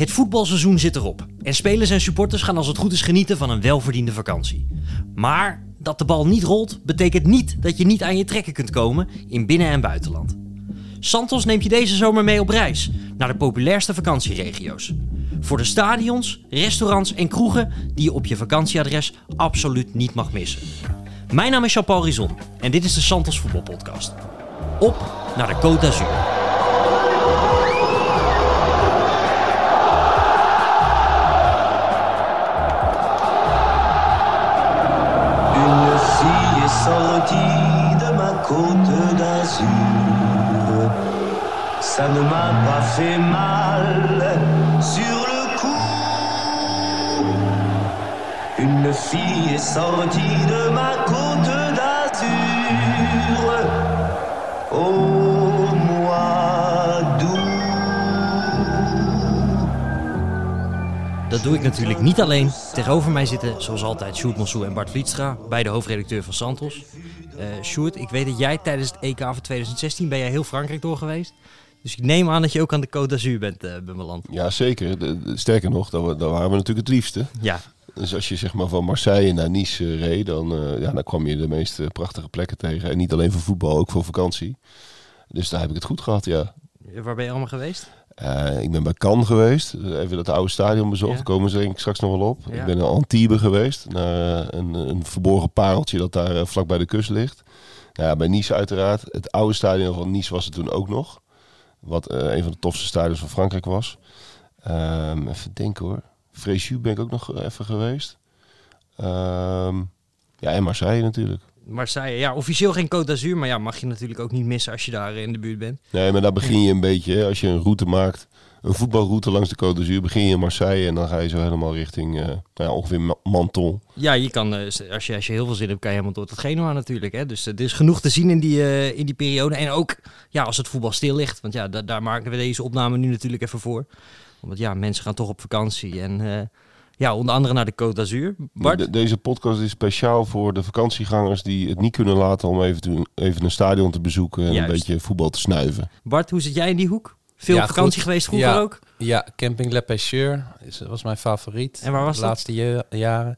Het voetbalseizoen zit erop en spelers en supporters gaan als het goed is genieten van een welverdiende vakantie. Maar dat de bal niet rolt, betekent niet dat je niet aan je trekken kunt komen in binnen- en buitenland. Santos neemt je deze zomer mee op reis naar de populairste vakantieregio's. Voor de stadions, restaurants en kroegen die je op je vakantieadres absoluut niet mag missen. Mijn naam is Jean-Paul Rizon en dit is de Santos Voetbalpodcast. Op naar de Côte d'Azur. Ça ne m'a pas fait mal sur le coup. Une fille est sortie de ma côte d'Azur. D'août. Dat doe ik natuurlijk niet alleen. Tegenover mij zitten, zoals altijd, Sjoerd Monsou en Bart Vlietstra, beide hoofdredacteur van Santos. Eh Sjoerd, ik weet dat jij tijdens het EK van 2016 ben jij heel Frankrijk door geweest. Dus ik neem aan dat je ook aan de Côte d'Azur bent uh, beland. Ja, zeker. De- de- sterker nog, daar, wa- daar waren we natuurlijk het liefste. Ja, Dus als je zeg maar van Marseille naar Nice eh, reed, dan, eh, ja, dan kwam je de meest eh, prachtige plekken tegen. En niet alleen voor voetbal, ook voor vakantie. Dus daar heb ik het goed gehad, ja. waar ben je allemaal geweest? Eh, ik ben bij Cannes geweest, even dat oude stadion bezocht. Ja. Daar komen ze denk ik straks nog wel op. Ja. Ik ben naar Antibes geweest, naar eh, een, een verborgen pareltje dat daar eh, vlak bij de kust ligt. Nou ja, bij Nice uiteraard. Het oude stadion van Nice was het toen ook nog. Wat eh, een van de tofste stadions van Frankrijk was. Ehm, even denken hoor. Fréjus ben ik ook nog even geweest. Ehm, ja, en Marseille natuurlijk. Marseille, ja, officieel geen Côte d'Azur, maar ja, mag je natuurlijk ook niet missen als je daar in de buurt bent. Nee, maar daar begin je een beetje. hè. Als je een route maakt, een voetbalroute langs de Côte d'Azur, begin je in Marseille en dan ga je zo helemaal richting eh, nou ja, ongeveer Ma- Menton. Ja, je kan, eh, als, je, als je heel veel zin hebt, kan je helemaal door tot Genua natuurlijk. Hè? Dus eh, er is genoeg te zien in die, in die periode. En ook ja, als het voetbal stil ligt. Want ja, da- daar maken we deze opname nu natuurlijk even voor. Want ja, mensen gaan toch op vakantie. En ja, onder andere naar de Côte d'Azur. Bart? De- deze podcast is speciaal voor de vakantiegangers die het niet kunnen laten om even, te- even een stadion te bezoeken en Juist. een beetje voetbal te snuiven. Bart, hoe zit jij in die hoek? Veel Ja, op vakantie goed. geweest vroeger Ja. ook? Ja, Camping Le Pêcheur is, was mijn favoriet. En waar was de laatste je- jaren.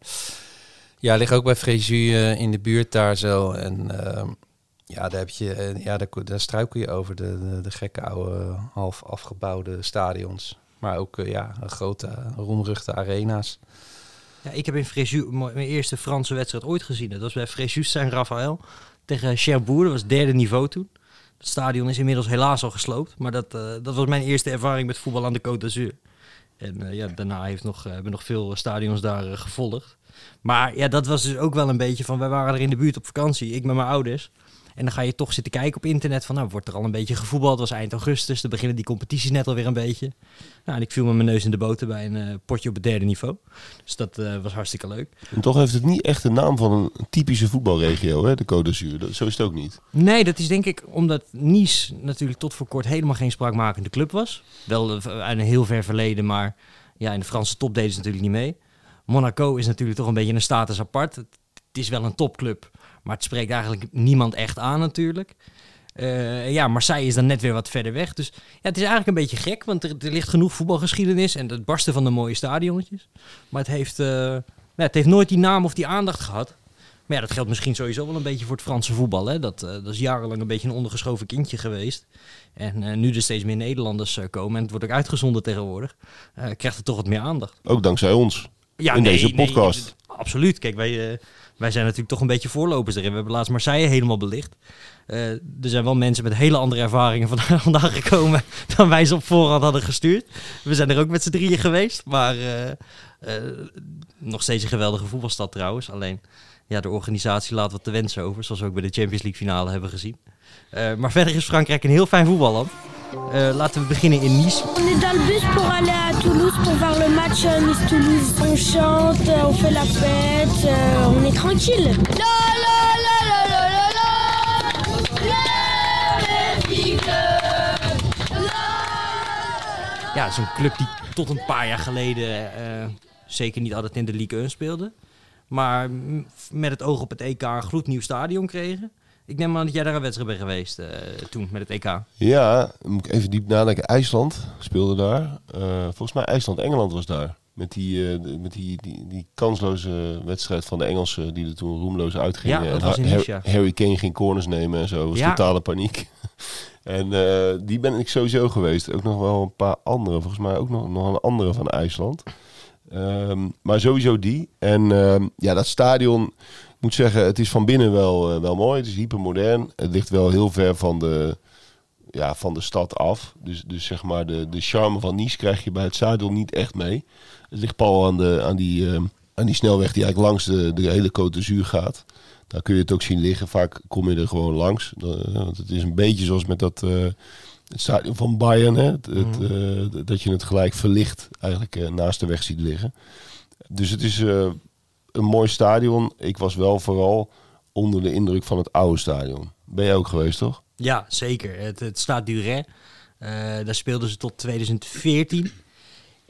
Ja, ligt ook bij Fréjus eh, in de buurt daar zo. En ehm, ja, daar, heb je, eh, ja daar, daar struikel je over de, de, de gekke oude, half afgebouwde stadions. Maar ook eh, ja, grote, roemruchte arena's. Ja, ik heb in Fréjus mijn eerste Franse wedstrijd ooit gezien. Dat was bij Fréjus Saint-Raphaël tegen Cherbourg. Dat was derde niveau toen. Het stadion is inmiddels helaas al gesloopt. Maar dat, eh, dat was mijn eerste ervaring met voetbal aan de Côte d'Azur. En eh, ja, daarna heeft nog, eh, hebben nog veel stadions daar gevolgd. Maar ja, dat was dus ook wel een beetje van... Wij waren er in de buurt op vakantie, ik met mijn ouders. En dan ga je toch zitten kijken op internet van... Nou, wordt er al een beetje gevoetbald? Het was eind augustus, dan beginnen die competities net alweer een beetje. Nou, en ik viel met mijn neus in de boter bij een eh, potje op het derde niveau. Dus dat eh, was hartstikke leuk. En toch heeft het niet echt de naam van een typische voetbalregio, hè, de Côte d'Azur. Zo is het ook niet. Nee, dat is denk ik omdat Nice natuurlijk tot voor kort helemaal geen spraakmakende club was. Wel eh, uit een heel ver verleden, maar ja, in de Franse top deden ze natuurlijk niet mee. Monaco is natuurlijk toch een beetje een status apart. Het is wel een topclub, maar het spreekt eigenlijk niemand echt aan natuurlijk. Eh, ja, Marseille is dan net weer wat verder weg. Dus ja, het is eigenlijk een beetje gek, want er, er ligt genoeg voetbalgeschiedenis en het barsten van de mooie stadionnetjes. Maar het heeft, ja, het heeft nooit die naam of die aandacht gehad. Maar ja, dat geldt misschien sowieso wel een beetje voor het Franse voetbal. Hè? Dat, eh, dat is jarenlang een beetje een ondergeschoven kindje geweest. En nu er steeds meer Nederlanders komen en het wordt ook uitgezonden tegenwoordig, krijgt het toch wat meer aandacht. Ook dankzij ons. Ja, In deze podcast. absoluut. Kijk, wij, wij zijn natuurlijk toch een beetje voorlopers erin. We hebben laatst Marseille helemaal belicht. Eh, er zijn wel mensen met hele andere ervaringen vandaag, vandaag gekomen dan wij ze op voorhand hadden gestuurd. We zijn er ook met z'n drieën geweest. Maar eh, eh, nog steeds een geweldige voetbalstad trouwens. Alleen ja, de organisatie laat wat te wensen over. Zoals we ook bij de Champions League finale hebben gezien. Maar verder is Frankrijk een heel fijn voetballand. Eh, laten we beginnen in Nice. On est dans le bus pour aller à Toulouse pour voir le match Nice-Toulouse. On chante, euh, on fait la fête, euh, on est tranquille. Ja, het is een club die tot een paar jaar geleden eh, zeker niet altijd in de Ligue 1 speelde. Maar met het oog op het EK een gloednieuw stadion kregen. Ik neem aan dat jij daar een wedstrijd bent geweest eh, toen met het EK. Ja, moet ik even diep nadenken. IJsland speelde daar. Eh, volgens mij IJsland-Engeland was daar. Met, die, eh, met die, die, die kansloze wedstrijd van de Engelsen die er toen roemloos uitgingen. Ja, dat was in. Harry Kane ging corners nemen en zo. was Ja. totale paniek. en die ben ik sowieso geweest. Ook nog wel een paar andere. Volgens mij ook nog, nog een andere van IJsland. Ehm, maar sowieso die. En ehm, ja, dat stadion, moet zeggen, het is van binnen wel, eh, wel mooi. Het is hypermodern. Het ligt wel heel ver van de, ja, van de stad af. Dus, dus zeg maar, de, de charme van Nice krijg je bij het stadion niet echt mee. Het ligt pal aan, de, aan, die, ehm, aan die snelweg die eigenlijk langs de, de hele Côte d'Azur gaat. Daar kun je het ook zien liggen. Vaak kom je er gewoon langs. Eh, want het is een beetje zoals met dat... het stadion van Bayern, hè? Het, het, eh, dat je het gelijk verlicht eigenlijk naast de weg ziet liggen. Dus het is een mooi stadion. Ik was wel vooral onder de indruk van het oude stadion. Ben jij ook geweest, toch? Ja, zeker. Het, het staat Duret. Eh, daar speelden ze tot 2014.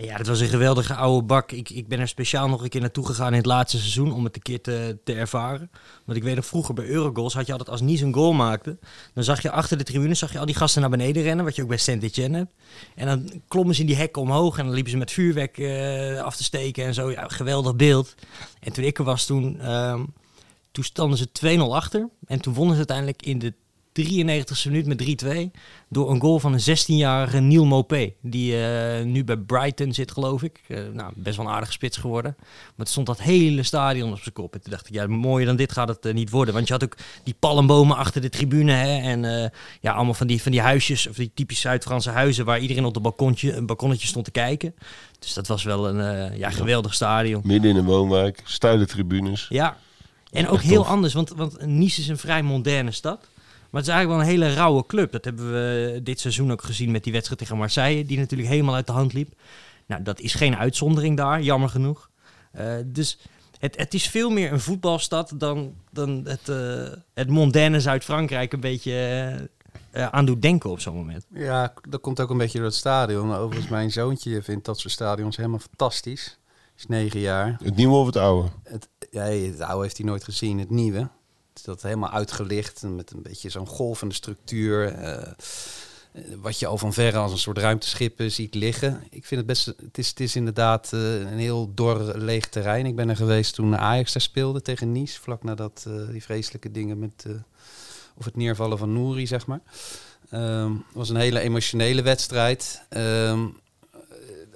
Ja, dat was een geweldige oude bak. Ik, ik ben er speciaal nog een keer naartoe gegaan in het laatste seizoen om het een keer te, te ervaren. Want ik weet nog vroeger bij Eurogoals had je altijd als Nice een goal maakte. Dan zag je achter de tribune zag je al die gasten naar beneden rennen, wat je ook bij Saint-Etienne hebt. En dan klommen ze in die hekken omhoog en dan liepen ze met vuurwerk eh, af te steken en zo. Ja, geweldig beeld. En toen ik er was toen, toen stonden ze 2-0 achter. En toen wonnen ze uiteindelijk in de 93e minuut met 3-2 door een goal van een 16-jarige Neil Mopé. Die eh, nu bij Brighton zit, geloof ik. Eh, nou, best wel een aardige spits geworden. Maar het stond dat hele stadion op zijn kop. En toen dacht ik, ja, mooier dan dit gaat het eh, niet worden. Want je had ook die palmbomen achter de tribune. Hè, en ja, allemaal van die, van die huisjes, of die typisch Zuid-Franse huizen... waar iedereen op de balkontje, een balkonnetje stond te kijken. Dus dat was wel een ja, geweldig stadion. Midden in een woonwijk, steile tribunes. Ja, en ook heel tof. anders, want, want Nice is een vrij moderne stad. Maar het is eigenlijk wel een hele rauwe club. Dat hebben we dit seizoen ook gezien met die wedstrijd tegen Marseille, die natuurlijk helemaal uit de hand liep. Nou, dat is geen uitzondering daar, jammer genoeg. Eh, dus het, het is veel meer een voetbalstad dan, dan het, eh, het mondaine Zuid-Frankrijk een beetje eh, eh, aan doet denken op zo'n moment. Ja, dat komt ook een beetje door het stadion. Overigens, mijn zoontje vindt dat soort stadions helemaal fantastisch. Is negen jaar. Het nieuwe of het oude? Het, ja, het oude heeft hij nooit gezien, het nieuwe. Dat helemaal uitgelicht met een beetje zo'n golvende structuur. eh, wat je al van verre als een soort ruimteschip ziet liggen. Ik vind het best, het is, het is inderdaad eh, een heel dor leeg terrein. Ik ben er geweest toen Ajax daar speelde tegen Nice. Vlak nadat eh, die vreselijke dingen met, of het neervallen van Nouri, zeg maar. Het was een hele emotionele wedstrijd. Ehm, eh,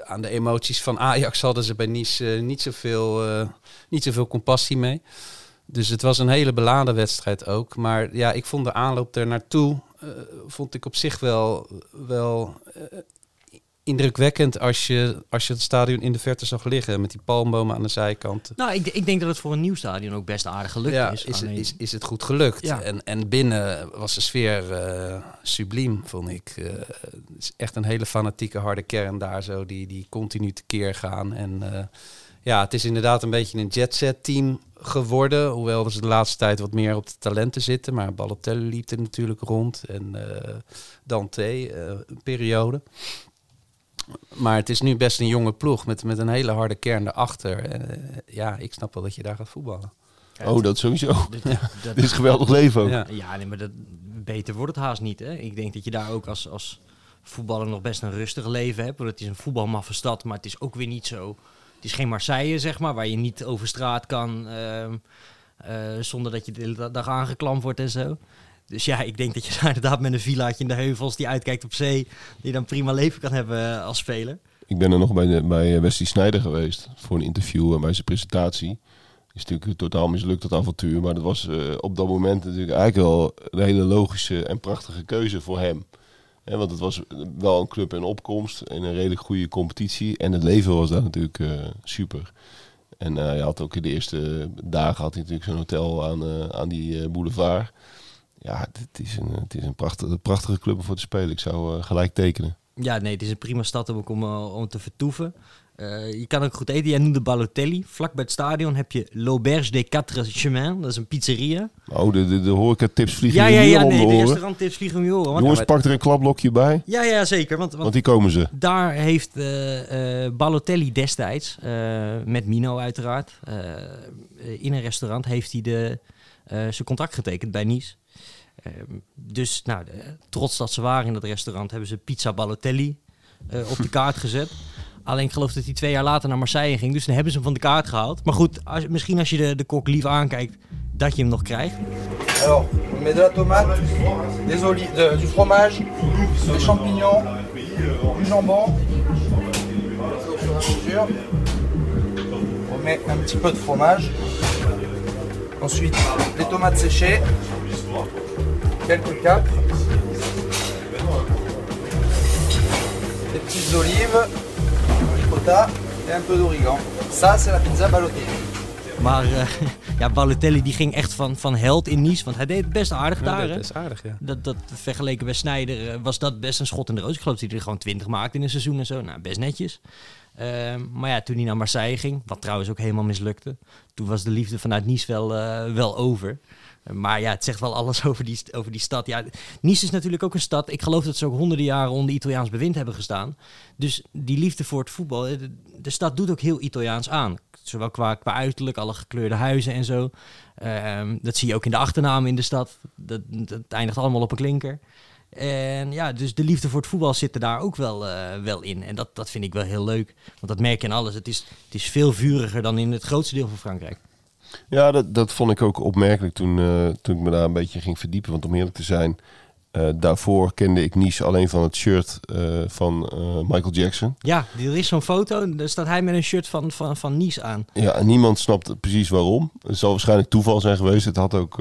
aan de emoties van Ajax hadden ze bij Nice niet, zoveel, niet zoveel compassie mee. Dus het was een hele beladen wedstrijd ook. Maar ja, ik vond de aanloop er naartoe eh, vond ik op zich wel, wel eh, indrukwekkend als je, als je het stadion in de verte zag liggen met die palmbomen aan de zijkant. Nou, ik, ik denk dat het voor een nieuw stadion ook best aardig gelukt ja, is. is, is, is het goed gelukt. Ja. En, en binnen was de sfeer eh, subliem, vond ik. Het is echt een hele fanatieke harde kern daar zo, die, die continu tekeer gaan. En ja, het is inderdaad een beetje een jetset team geworden. Hoewel ze de laatste tijd wat meer op de talenten zitten. Maar Balotelli liep er natuurlijk rond. En eh, Dante, eh, een periode. Maar het is nu best een jonge ploeg met, met een hele harde kern erachter. En, eh, ja, ik snap wel dat je daar gaat voetballen. Oh, dat sowieso. Dat- dat- Dit is geweldig leven ook. Ja. Ja, nee, maar dat, beter wordt het haast niet. Hè? Ik denk dat je daar ook als, als voetballer nog best een rustig leven hebt. Want het is een voetbalmaffe stad, maar het is ook weer niet zo... Is geen Marseille, zeg maar, waar je niet over straat kan... ehm, eh, zonder dat je de hele dag aangeklampt wordt en zo. Dus ja, ik denk dat je daar inderdaad met een villaatje in de heuvels... die uitkijkt op zee, die dan prima leven kan hebben eh, als speler. Ik ben er nog bij, de, bij eh, Wesley Snijder geweest voor een interview en bij zijn presentatie. Is natuurlijk totaal mislukt dat avontuur, maar dat was op dat moment natuurlijk eigenlijk wel een hele logische en prachtige keuze voor hem. Want het was wel een club in opkomst en een redelijk goede competitie en het leven was daar natuurlijk eh, super. En eh, hij had ook in de eerste dagen had hij natuurlijk zo'n hotel aan, eh, aan die boulevard. Ja, het is een, het is een prachtige, prachtige club om voor te spelen. Ik zou gelijk tekenen. Ja, nee, het is een prima stad om, om te vertoeven. Eh, je kan ook goed eten. Jij noemde Balotelli. Vlak bij het stadion heb je L'Auberge des Quatre Chemins. Dat is een pizzeria. Oh, de, de, de horeca-tips vliegen Ja, ja, ja. om Nee, de de restauranttips vliegen om je oren. Jongens, pak er een klapblokje bij, Ja, ja, zeker. Want, want want die komen ze. daar heeft eh, eh, Balotelli destijds, met Mino uiteraard, in een restaurant heeft hij de zijn contract getekend bij Nice. Ehm, dus nou, trots dat ze waren in dat restaurant, hebben ze pizza Balotelli op de kaart gezet. Alleen ik geloof dat hij twee jaar later naar Marseille ging. Dus dan hebben ze hem van de kaart gehaald. Maar goed, misschien als je de, de kok lief aankijkt, dat je hem nog krijgt. Alors, on met de la tomate, olives, du fromage, des champignons, du jambon. On met un petit peu de fromage. Ensuite, les tomates séchées, quelques capres, des petites olives, ricotta et un peu d'origan. Ça, c'est la pizza Balotelli. Maar eh, ja, Balotelli die ging echt van, van held in Nice. Want hij deed het best aardig Ja, daar. dat is aardig, ja. Dat, dat vergeleken bij Snijder eh, was dat best een schot in de roos. Ik geloof dat hij er gewoon 20 maakte in een seizoen en zo. Nou, best netjes. Ehm, maar ja, toen hij naar Marseille ging, wat trouwens ook helemaal mislukte, toen was de liefde vanuit Nice wel, eh, wel over. Maar ja, het zegt wel alles over die, over die stad. Ja, Nice is natuurlijk ook een stad. Ik geloof dat ze ook honderden jaren onder Italiaans bewind hebben gestaan. Dus die liefde voor het voetbal, eh, de, stad doet ook heel Italiaans aan. Zowel qua, qua uiterlijk, alle gekleurde huizen en zo. Ehm, dat zie je ook in de achternamen in de stad. Dat, dat eindigt allemaal op een klinker. En ja, dus de liefde voor het voetbal zit er daar ook wel, eh, wel in. En dat, dat vind ik wel heel leuk. Want dat merk je in alles. Het is, het is veel vuriger dan in het grootste deel van Frankrijk. Ja, dat, dat vond ik ook opmerkelijk toen, eh, toen ik me daar een beetje ging verdiepen. Want om eerlijk te zijn, eh, daarvoor kende ik Nice alleen van het shirt eh, van Michael Jackson. Ja, er is zo'n foto. Daar staat hij met een shirt van, van, van Nice aan. Ja, en niemand snapt precies waarom. Het zal waarschijnlijk toeval zijn geweest. Het had ook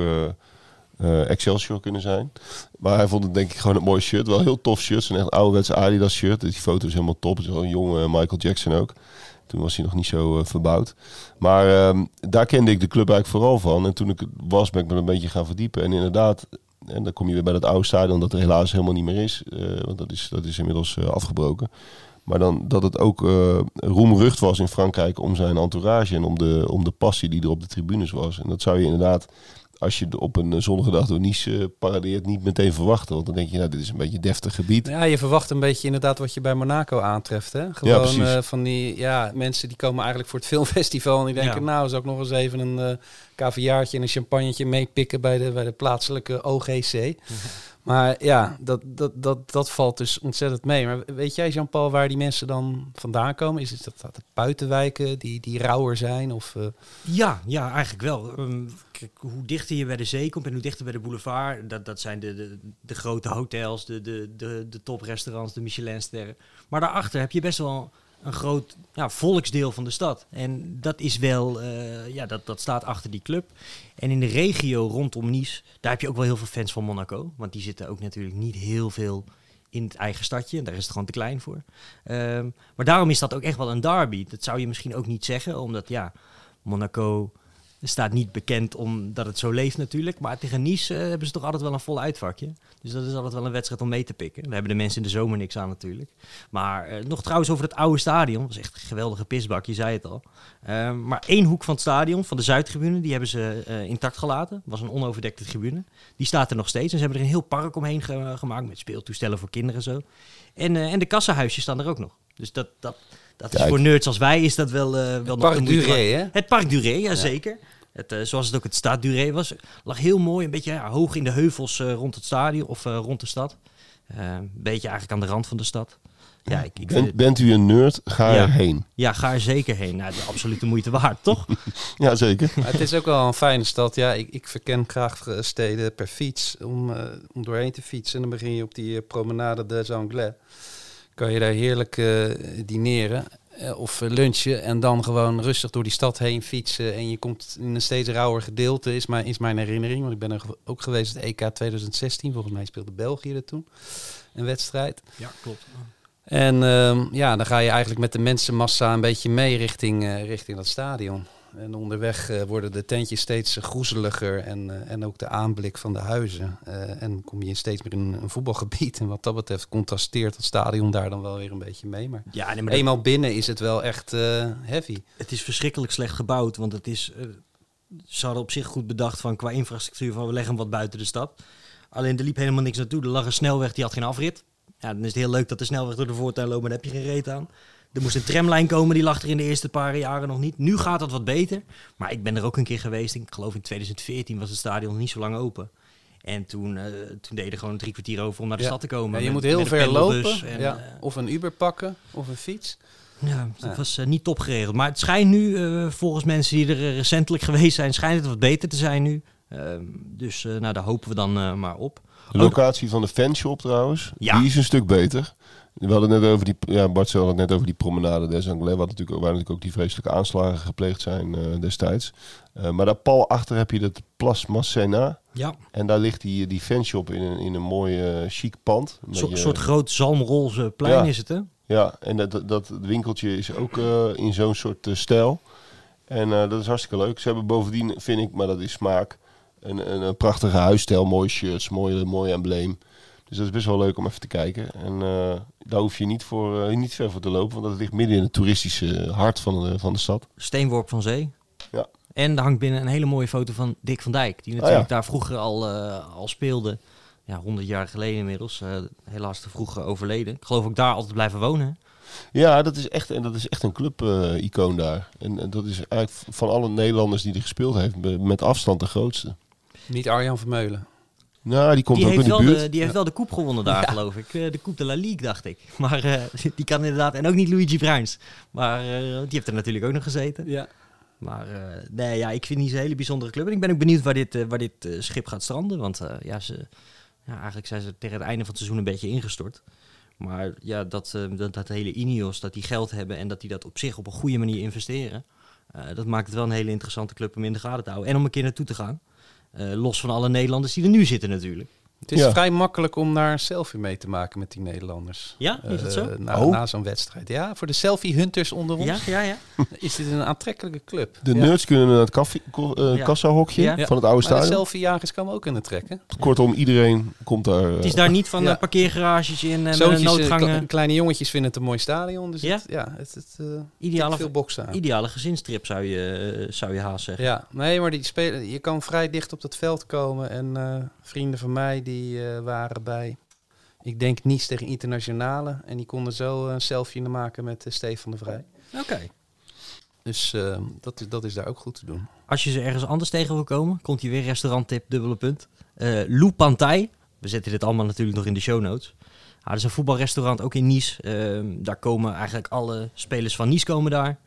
eh, Excelsior kunnen zijn. Maar hij vond het denk ik gewoon een mooi shirt. Wel heel tof shirt. Een echt ouderwets Adidas shirt. Die foto is helemaal top. Het is wel een jonge Michael Jackson ook. Toen was hij nog niet zo eh, verbouwd. Maar ehm, daar kende ik de club eigenlijk vooral van. En toen ik was, ben ik me een beetje gaan verdiepen. En inderdaad, en dan kom je weer bij dat oude stadion dat er helaas helemaal niet meer is. eh, want dat is, dat is inmiddels eh, afgebroken. Maar dan dat het ook roemrucht was in Frankrijk om zijn entourage en om de, om de passie die er op de tribunes was. En dat zou je inderdaad, als je op een eh, zonnige dag door Nice eh, paradeert, niet meteen verwachten. Want dan denk je, nou, dit is een beetje een deftig gebied. Ja, je verwacht een beetje inderdaad wat je bij Monaco aantreft. Hè? Gewoon precies. eh, van die ja, mensen die komen eigenlijk voor het filmfestival en die denken, Ja. nou, zou ik nog eens even een eh caviaartje en een champagnetje meepikken bij de, bij de plaatselijke OGC. Maar ja, dat, dat, dat, dat valt dus ontzettend mee. Maar weet jij, Jean-Paul, waar die mensen dan vandaan komen? Is het dat, dat het buitenwijken die, die rauwer zijn? Of, eh, Ja, ja, eigenlijk wel. Ehm, kijk, hoe dichter je bij de zee komt en hoe dichter bij de boulevard, dat, dat zijn de, de, de grote hotels, de, de, de, de toprestaurants, de Michelinsterren. Maar daarachter heb je best wel een groot ja, volksdeel van de stad. En dat is wel, eh, ja, dat, dat staat achter die club. En in de regio rondom Nice, daar heb je ook wel heel veel fans van Monaco. Want die zitten ook natuurlijk niet heel veel in het eigen stadje. Daar is het gewoon te klein voor. Ehm, maar daarom is dat ook echt wel een derby. Dat zou je misschien ook niet zeggen, omdat ja, Monaco staat niet bekend omdat het zo leeft natuurlijk. Maar tegen Nice eh, hebben ze toch altijd wel een vol uitvakje. Dus dat is altijd wel een wedstrijd om mee te pikken. Daar hebben de mensen in de zomer niks aan natuurlijk. Maar eh, nog trouwens over het oude stadion. Dat is echt een geweldige pisbak, je zei het al. Ehm, maar één hoek van het stadion, van de Zuidtribune, die hebben ze eh, intact gelaten. was een onoverdekte tribune. Die staat er nog steeds. En ze hebben er een heel park omheen ge- gemaakt met speeltoestellen voor kinderen en zo. En, en de kassenhuisjes staan er ook nog. Dus dat, dat, dat is Kijk. voor nerds als wij is dat wel, wel nog Parc de moeite Duré, hè? Het Parc Duré, ja, zeker. Het, eh, zoals het ook het Stade Duré was. Lag heel mooi, een beetje ja, hoog in de heuvels eh, rond het stadion of eh, rond de stad. Een beetje eigenlijk aan de rand van de stad. Ja, ik, ik vind Bent, het- bent u een nerd? Ga Ja. erheen. ja, ga er zeker heen. Nou, de absolute moeite waard, toch? Ja, zeker. Maar het is ook wel een fijne stad. Ja, ik, ik verken graag steden per fiets om, eh, om doorheen te fietsen. En dan begin je op die promenade des Anglais. Kan je daar heerlijk eh, dineren of eh, lunchen en dan gewoon rustig door die stad heen fietsen. En je komt in een steeds rauwer gedeelte, is mijn, is mijn herinnering. Want ik ben er ook geweest het EK 2016. Volgens mij speelde België er toen een wedstrijd. Ja, klopt. En ehm, ja, dan ga je eigenlijk met de mensenmassa een beetje mee richting, eh, richting dat stadion. En onderweg eh, worden de tentjes steeds eh, groezeliger en, eh, en ook de aanblik van de huizen. En kom je steeds meer in een voetbalgebied. En wat dat betreft contrasteert het stadion daar dan wel weer een beetje mee. Maar Ja, nee, maar dat- eenmaal binnen is het wel echt heavy. het is verschrikkelijk slecht gebouwd. Want het is, ze hadden op zich goed bedacht van qua infrastructuur van we leggen hem wat buiten de stad. Alleen er liep helemaal niks naartoe. Er lag een snelweg, die had geen afrit. Ja, dan is het heel leuk dat de snelweg door de voortuin loopt, maar daar heb je geen reet aan. Er moest een tramlijn komen, die lag er in de eerste paar jaren nog niet. Nu gaat dat wat beter. Maar ik ben er ook een keer geweest. Ik geloof in 2014 was het stadion nog niet zo lang open. En toen, eh toen deden gewoon drie kwartier over om naar de Ja. stad te komen. Ja, je met- moet heel ver lopen. en, ja. eh, Of een Uber pakken, of een fiets. ja, dat Ja. was eh, niet top geregeld. Maar het schijnt nu, volgens mensen die er recentelijk geweest zijn, schijnt het wat beter te zijn nu. Ehm, dus eh, nou, daar hopen we dan eh, maar op. De locatie van de fanshop trouwens, Ja. die is een stuk beter. We hadden net over die, ja, Bart zei het net over die promenade des Anglais, wat natuurlijk, waar natuurlijk ook die vreselijke aanslagen gepleegd zijn eh, destijds. Eh, maar daar pal achter heb je het Place Masséna. Ja, En daar ligt die, die fanshop in een, in een mooi eh, chic pand. een soort, groot zalmroze plein Ja. is het, hè? Ja, en dat, dat, dat winkeltje is ook in zo'n soort stijl. En dat is hartstikke leuk. Ze hebben bovendien, vind ik, maar dat is smaak, een, een, een prachtige huisstijl, mooie shirts, mooi, mooi embleem. Dus dat is best wel leuk om even te kijken. En eh, daar hoef je niet, voor, eh, niet ver voor te lopen, want dat ligt midden in het toeristische hart van de, van de stad. Steenworp van Zee. Ja. En daar hangt binnen een hele mooie foto van Dick van Dijk. Die Ah, natuurlijk ja. daar vroeger al, eh, al speelde. Ja, 100 jaar geleden inmiddels. eh, helaas te vroeg eh, overleden. Ik geloof ook daar altijd blijven wonen. Ja, dat is echt, en dat is echt een club-icoon daar. En, en dat is eigenlijk van alle Nederlanders die er gespeeld heeft, met afstand de grootste. Niet Arjan Vermeulen. Nou, die komt Die ook in heeft, de wel buurt. de, die heeft wel de koep gewonnen daar, geloof ik. Eh, de Coupe de la Ligue, dacht ik. Maar eh, die kan inderdaad... En ook niet Luigi Bruins. Maar eh, die heeft er natuurlijk ook nog gezeten. Ja. Maar eh, nee, ja, ik vind die een hele bijzondere club. En ik ben ook benieuwd waar dit, waar dit schip gaat stranden. Want eh, ja, ze, ja, eigenlijk zijn ze tegen het einde van het seizoen een beetje ingestort. Maar ja, dat, eh, dat, dat hele Ineos, dat die geld hebben en dat die dat op zich op een goede manier investeren. eh, dat maakt het wel een hele interessante club om in de gaten te houden. En om een keer naartoe te gaan. Eh, los van alle Nederlanders die er nu zitten natuurlijk. Het is Ja. vrij makkelijk om daar een selfie mee te maken met die Nederlanders. Ja, is dat zo? Eh, na Oh. na zo'n wedstrijd. Ja, voor de selfie-hunters onder ons Ja, ja, ja. is dit een aantrekkelijke club. De ja. nerds kunnen naar het koffie, ko- eh, Ja. kassahokje Ja. van het oude Maar de stadion. selfiejagers komen ook in het trekken. Kortom, iedereen komt daar. eh, Het is daar niet van Ja. eh, parkeergarages in en met een Zoontjes, eh, noodgangen. kle- kleine jongetjes vinden het een mooi stadion. Dus Ja? het, ja, het, het eh, Ideale, veel boksen aan. ideale gezinstrip zou je, eh, zou je haast zeggen. Ja, nee, maar die spelen, je kan vrij dicht op dat veld komen. En eh, vrienden van mij die eh, waren bij, ik denk Nice tegen Internationale. En die konden zo een selfie maken met eh, Stefan de Vrij. Oké. Dus eh, dat, is, dat is daar ook goed te doen. Als je ze ergens anders tegen wil komen, komt hier weer restauranttip, dubbele punt. Eh Lou Pantai. We zetten dit allemaal natuurlijk nog in de show notes. Ah, dat is een voetbalrestaurant, ook in Nice. Ehm, daar komen eigenlijk alle spelers van Nice komen daar.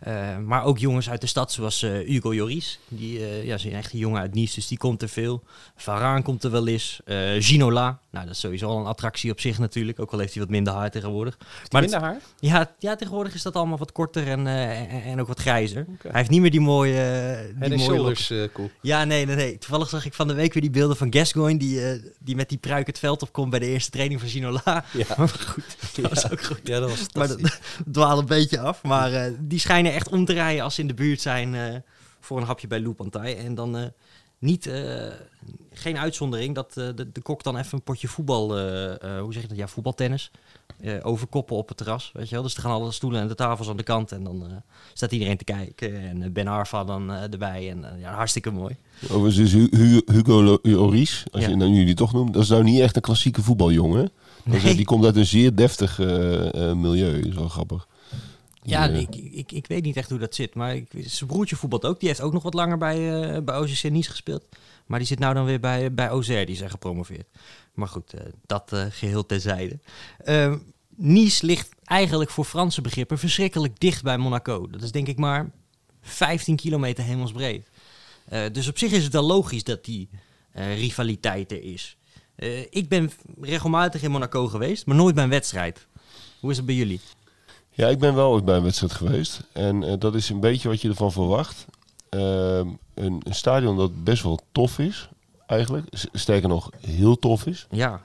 Eh, maar ook jongens uit de stad, zoals eh, Hugo Joris. Die eh, ja, is een echte jongen uit Nice, dus die komt er veel. Varaan komt er wel eens. Ginola, nou dat is sowieso al een attractie op zich natuurlijk. Ook al heeft hij wat minder haar tegenwoordig. Maar Minder haar? ja, ja, tegenwoordig is dat allemaal wat korter en, en, en ook wat grijzer. Hij heeft niet meer die mooie... die and mooie Shoulders ja, nee, nee, nee. Toevallig zag ik van de week weer die beelden van Gascoigne... die, die met die pruik het veld opkomt bij de eerste training van Ginola. Ja. Maar goed, dat was ook goed. Ja, dat was Maar dat dwaalt een beetje af. Maar die schijnen echt om te rijden als ze in de buurt zijn... eh, voor een hapje bij Loepantai. En dan eh, niet... eh, geen uitzondering dat de, de kok dan even een potje voetbal... hoe zeg je dat? Ja, voetbaltennis. overkoppen op het terras, weet je wel. Dus er gaan alle stoelen en de tafels aan de kant. En dan staat iedereen te kijken. En Ben Arfa dan erbij. En ja, hartstikke mooi. Overigens is Hu- Hu- Hugo Lo- Lloris, als Ja. je nou jullie toch noemt, dat is nou niet echt een klassieke voetbaljongen. Nee. Die komt uit een zeer deftig milieu, dat is wel grappig. Ja, ik, ik, ik weet niet echt hoe dat zit. Maar ik, zijn broertje voetbalt ook. Die heeft ook nog wat langer bij, eh bij OGC Nice gespeeld. Maar die zit nou dan weer bij, bij OZR. Die zijn gepromoveerd. Maar goed, eh, dat eh, geheel terzijde. Ehm nice ligt eigenlijk voor Franse begrippen verschrikkelijk dicht bij Monaco. Dat is denk ik maar 15 kilometer hemelsbreed. Dus op zich is het wel logisch dat die rivaliteit er is. Ik ben regelmatig in Monaco geweest, maar nooit bij een wedstrijd. Hoe is het bij jullie? Ja, ik ben wel ooit bij een wedstrijd geweest. En eh, dat is een beetje wat je ervan verwacht. Ehm, een, een stadion dat best wel tof is, eigenlijk. Sterker nog, heel tof is. Ja,